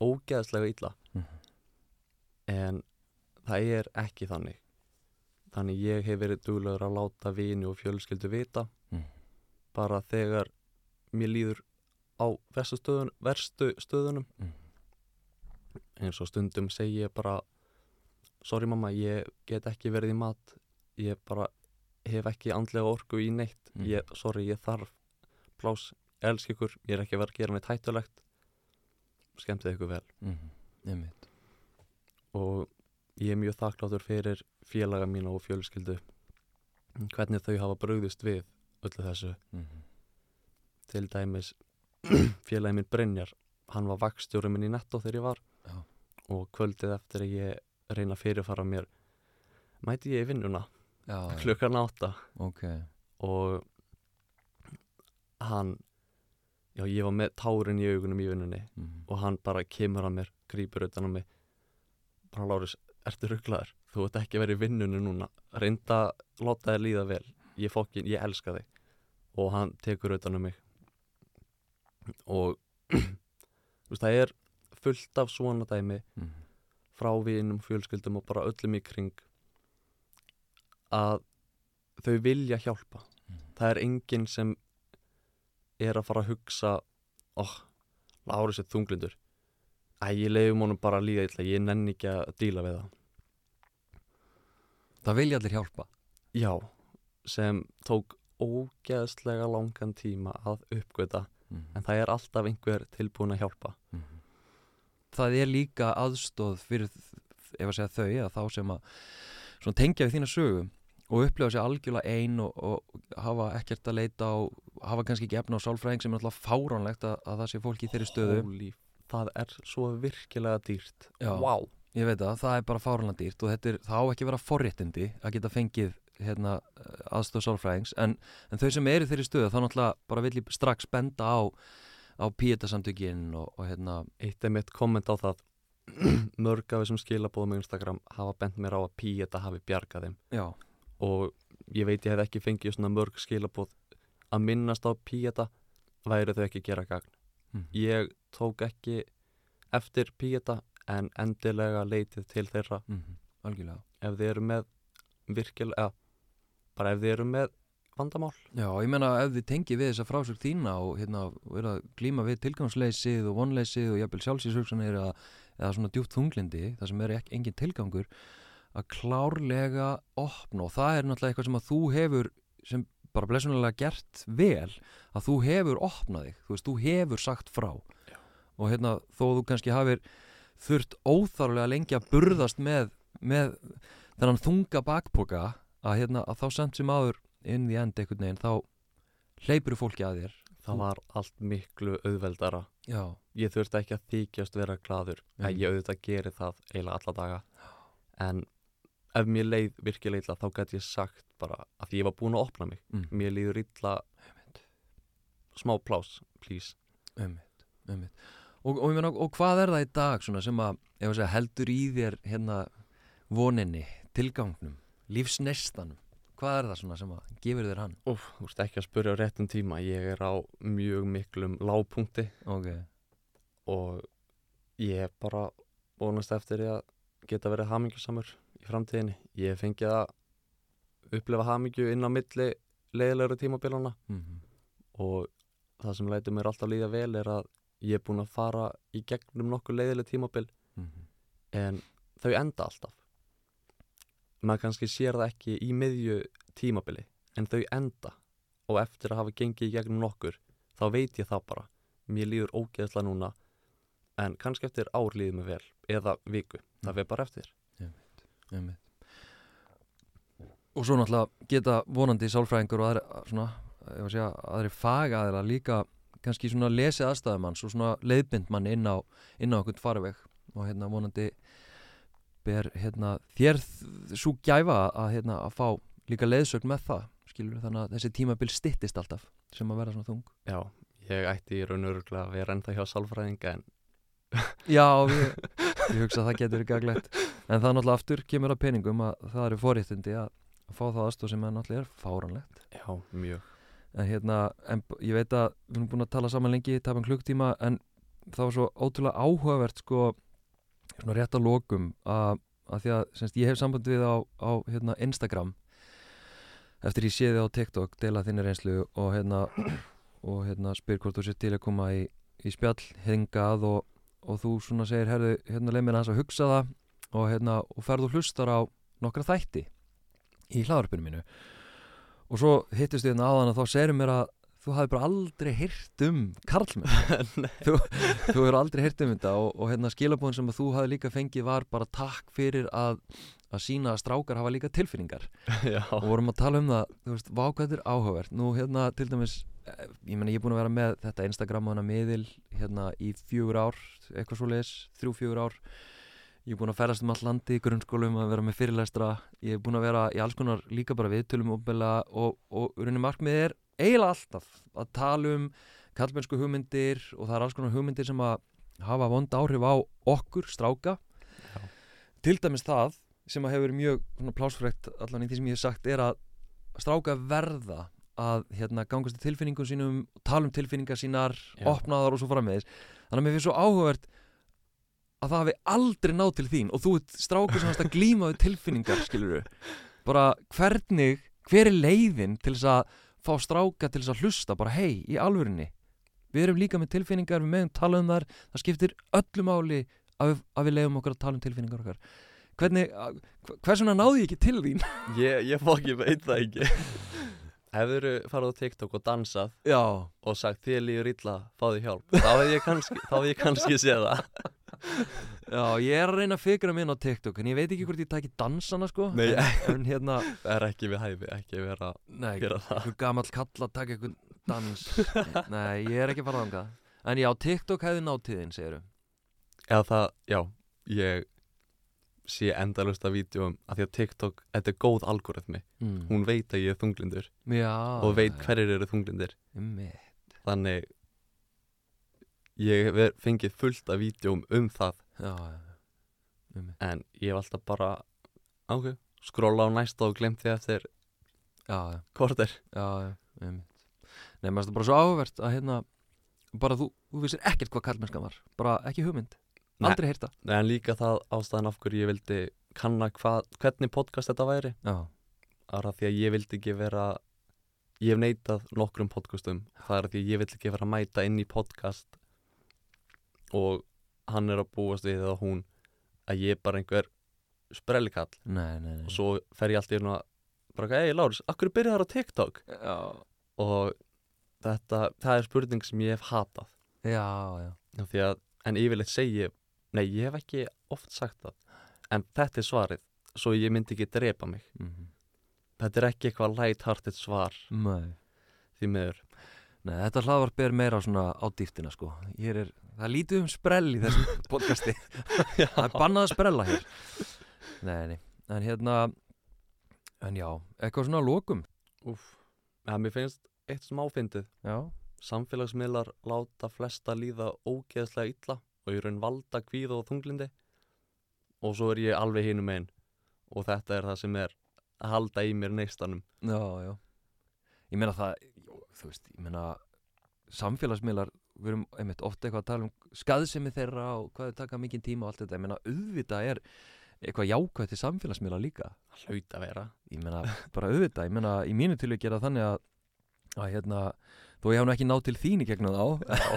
ógeðslega illa Mhm. en það er ekki þannig þannig ég hef verið duglegur að láta vini og fjölskyldu vita Mhm. bara þegar mér líður á verstu, stöðun, verstu stöðunum Mhm. eins og stundum segi ég bara sorry mamma, ég get ekki verið í mat ég bara hef ekki andlega orku í neitt Mhm. ég, sorry, ég þarf plás, ég elska ykkur, ég er ekki að vera að gera neitt hættulegt skemmtið ykkur vel Mhm. Einmitt. og ég er mjög þakkláttur fyrir félaga mína og fjölskyldu hvernig þau hafa brugðist við öllu þessu Mhm. til dæmis félagi minn Brynjar hann var vakstjóri minn í netto þegar ég var Já. og kvöldið eftir að ég reyna að fyrirfara mér mæti ég í vinnuna klukkan átta. Ok. Og hann já ég var með tárin í augunum í vinnunni Mhm. og hann bara kemur að mér, grýpur utan á mig. Bara Lárus, ertu rugglaður þú ert ekki að vera í vinnunni núna. Reynda láta þér líða vel. Ég fokkin, ég elska þig. Og hann tekur utan um mig. Og þú veist, það er fullt af svona dæmi Mhm. frá vinum, fjölskyldum og bara öllum í kring að þau vilja hjálpa Mhm. það er enginn sem er að fara að hugsa oh, Lárus er þunglindur Æ, ég leiðum honum bara að líða illa ég nenni ekki að díla við það Það vilja allir hjálpa Já, sem tók ógeðslega langan tíma að uppgöta Mhm. en það er alltaf einhver tilbúin að hjálpa Mhm. Það er líka aðstóð fyrir ef að segja þau að þá sem að tengja við þína sögu og upplifa sér algjörlega ein og, og hafa ekkert að leita á hafa kannski ekki efna á sálfræðing sem er alltaf fáránlegt að, að það sé fólki í þeirri stöðu. Holy það er svo virkilega dýrt. Já. Vá, Ég veit það, það er bara fárunlega dýrt og er, það á ekki að vera forréttindi að geta fengið hérna, aðstöð sálfræðings. En, en þau sem eru í þeirri stöðu þá náttúrulega bara vil ég strax benda á á píetasamtökin og, og hérna eitt er mitt komment á það. Mörg af þessum skilabóðum á Instagram hafa bent mér á að Píeta hafi bjargað þeim. Já, og ég veit ég hef ekki fengið svona mörg skilabóð að minnast á Píeta væri þau ekki að gera gagn. Mhm. ég tók ekki eftir Píeta en endilega leitið til þeirra. Mm algjörlega. Ef þið eru með virkilega bara ef þið eru með vandamál. Já, ég meina ef þið tengið við þessa frásögn þína og hérna er að glíma við tilgangsleysið og vonleysið og jafnvel sjálfsíðshugsanir eða, eða svona djúpt þunglindi það sem er ekki, engin tilgangur að klárlega opna og það er náttúrulega eitthvað sem að þú hefur sem bara blessunlega gert vel að þú hefur opnað þig þú veist, þú hefur sagt frá. Já. og hérna þó þú kannski hafir þurft óþarlega lengi að burðast með, með þennan þunga bakpoka að, hérna, að þá samt sem áður inn því end einhvern veginn þá hleypur fólki að þér. Það var allt miklu auðveldara. Já, ég þurfti ekki að þykjast vera gladur Mhm. en ég auðvitað geri það eiginlega alla daga. En ef mér leið virkilega illa þá gæti ég sagt bara að ég var búin að opna mig mm. mér líður illa smá plás, please. Ummitt, ummitt. Og, og, meina, og hvað er það í dag svona, sem að, segja, heldur í þér hérna voninni, tilgangnum lífsnestanum hvað er það sem að gefur þér hann? Úf, þú veist ekki að spyrja á réttum tíma. Ég er á mjög miklum lágpunkti. Ok, og ég er bara vonast eftir að geta verið hamingjusamur í framtíðinni. Ég hef fengið að upplifa hamingju inn á milli leiðilegur tímabilana. Mm og það sem lætur mér alltaf líða vel er að ég er búinn að fara í gegnum nokkuð leiðileg tímabil -hmm. en þau enda alltaf. Maður kannski sér það ekki í miðju tímabili en þau enda. Og eftir að hafa gengið í gegnum nokkur þá veit ég það bara. Mér líður ógeðslega núna en kannski eftir ár líður mér vel eða viku, það Mm. veið bara eftir ummitt og svo náttúrulega geta vonandi sálfræðingur og aðri, að aðri fagaðila líka kannski svona lesið aðstæðum hans og svona leiðbind mann inn á, inn á einhvern farveg. Og hérna vonandi ber hérna þér svo gæfa að hérna að fá líka leiðsögn með það skilur þannig að þessi tímabil stittist alltaf sem að vera svona þung. Já, ég ætti í raun og öruglega að vera ennþá hjá sálfræðinga en Já, ég, ég hugsa að það getur ekki aðglætt en það náttúrulega aftur kemur að peningum að það eru forréttindi að fá það aðstof sem er náttúrulega er fáranlegt já, mjög. En hérna, en ég veit að við erum búin að tala saman lengi, tapa um klukktíma en það var svo ótrúlega áhugavert sko, svona rétt að lokum að, að því að semst, ég hef samband við á, á hérna, Instagram eftir ég sé þið á TikTok deila þinni reynslu og hérna og hérna spyr hvort þú sér til að koma í, í spjall hengað og, og þú svona segir, herðu, hérna leið mér aðeins að hugsa það og hérna, og ferðu hlustar á nokkra þætti í hlaðarpinu mínu. Og svo hittist ég hérna áðan að þá segir mér að þú hafi bara aldrei heyrt um karlmenn. Þú, þú hefur aldrei heyrt um þetta og, og hérna skilabóðin sem að þú hafi líka fengið var bara takk fyrir að að sína að strákar hafa líka tilfinningar. Já, og vorum að tala um það, þú veist, vákvæður áhugavert. Nú hérna til dæmis eh, ég meina ég er búin að vera með þetta Instagram og hana miðil hérna í fjögur ár eitthvað svo leis, þrjú fjögur ár ég er búin að ferast um all landi í grunnskólum að vera með fyrirlestra, ég er búin að vera í alls konar líka bara viðtölum opinberlega og, og rauninni markmið er eiginlega alltaf að tala um kallmennsku hugmyndir og það er alls konar hugmyndir sem að hafa vond áhrif á okkur, stráka Já. til dæmis það sem að hefur mjög plásfrækt allan í því sem ég hef sagt er að stráka verða að hérna, gangast til tilfinningum sínum tala um tilfinningar sínar, Já. opna þar og svo framvegis þannig að mér finnst svo áhugavert að það hafi aldrei náð til þín og þú ert strákur sem að glíma við tilfinningar skilur bara hvernig hver er leiðin til þess að fá stráka til þess að hlusta? Bara hei, í alvörinni við erum líka með tilfinningar, við meðum tala um þar það skiptir öllu máli að við, að við leiðum okkur að tala um tilfinningar okkar. Hvernig, að- hv- hvers vegna náði ég ekki til þín? Ég, ég fók ég veit það ekki. Hefur farið á TikTok og dansað já, og sagt þér líður illa, fáðu hjálp? Þá hefði ég kannski, þá hefði ég kannski séð það já, ég er að reyna að fikra minn á TikTok en ég veit ekki hvort ég tæki dansana sko. Nei. en, hérna, það er ekki við hæfi, ekki vera að nei, einhver gamall kall að taka einhvern dans. Nei, ég er ekki farað ánga en já, TikTok hefði nátíðin, segiru eða það, já, ég sé endalust af vídjóum að því að TikTok, þetta er góð algoritmi. Mm. hún veit að ég er þunglindur Já og veit hverjir eru þunglindir. Þannig ég hef fengið fullt af vídjóm um það. Já, já, en ég hef alltaf bara ok, skróla á næsta og glemt því eftir já, einmitt. Nei, maður er bara svo áhugavert að hérna bara þú, þú vissir ekkert hvað kallmennskan var. Bara ekki hugmynd, Nei. aldrei heyrta en líka það ástæðan af hverju ég vildi kanna hva, hvernig podcast þetta væri. Já, er að því að ég vildi ekki vera ég hef neitað nokkrum podcastum. Það er að því að ég vill ekki vera að mæta inn í podcast og hann er að búast við eða hún að ég er bara einhver sprellikall. Nei, nei, nei. Og svo fer ég alltaf inn og bara, ei Lárus, akkur byrjar á TikTok? Já, og þetta, það er spurning sem ég hef hatað. Já, já. Að, en yfirleitt segi ég nei, ég hef ekki oft sagt það. En þetta er svarið, svo ég myndi ekki drepa mig. Mm þetta er ekki eitthvað light-hearted svar. Nei. Því miður Nei, þetta hlaðvarp er meira svona á dýftina sko. Hér er, það lítið um sprell í þessum podcasti. Það er bannað að sprella hér. Nei, nei, en hérna En já, eitthvað svona að lokum. Úf. Ja, mér finnst eitt smáfyndið Já, samfélagsmiðlar láta flesta líða ógeðslega illa og í raun valda kvíð og þunglindi og svo er ég alveg hinum einn og þetta er það sem er að halda í mér neistanum. Já, já. Ég meina það, þú veist, ég meina samfélagsmiðlar við erum einmitt ofta eitthvað að tala um skaðsemi þeirra og hvað þau taka mikið tíma og allt þetta, ég meina auðvitað er eitthvað jákvæð til samfélagsmiðla líka. Hlaut að vera. Ég meina bara auðvitað, ég meina í mínu tilvík gera þannig að, að hérna, þó ég hef nú ekki náð til þín í gegnum þá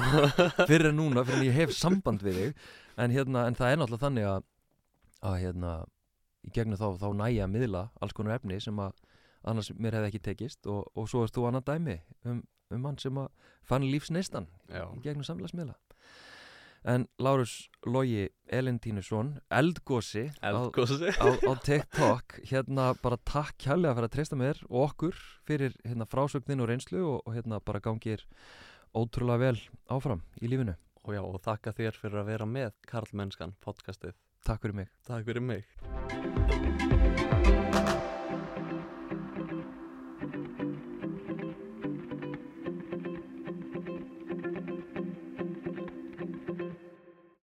fyrir en núna, fyrir en ég hef samband við þig. En hérna, en það er náttúrulega þannig að að hérna í gegnum þá, þá næja að miðla alls konar efni sem að annars mér hefði ekki tekist og, og svo erst þú annað dæmi um, um hann sem fann lífsneistan í gegnum samfélagsmiðla en Lárus Logi Elentínusson Eldgósi á, á, á TikTok hérna bara takk kjærlega fyrir að treysta mér og okkur fyrir hérna frásögnin og reynslu og, og hérna bara gangir ótrúlega vel áfram í lífinu. Og já, og þakka þér fyrir að vera með Karlmennskan podcastið. Takk fyrir mig. Takk fyrir mig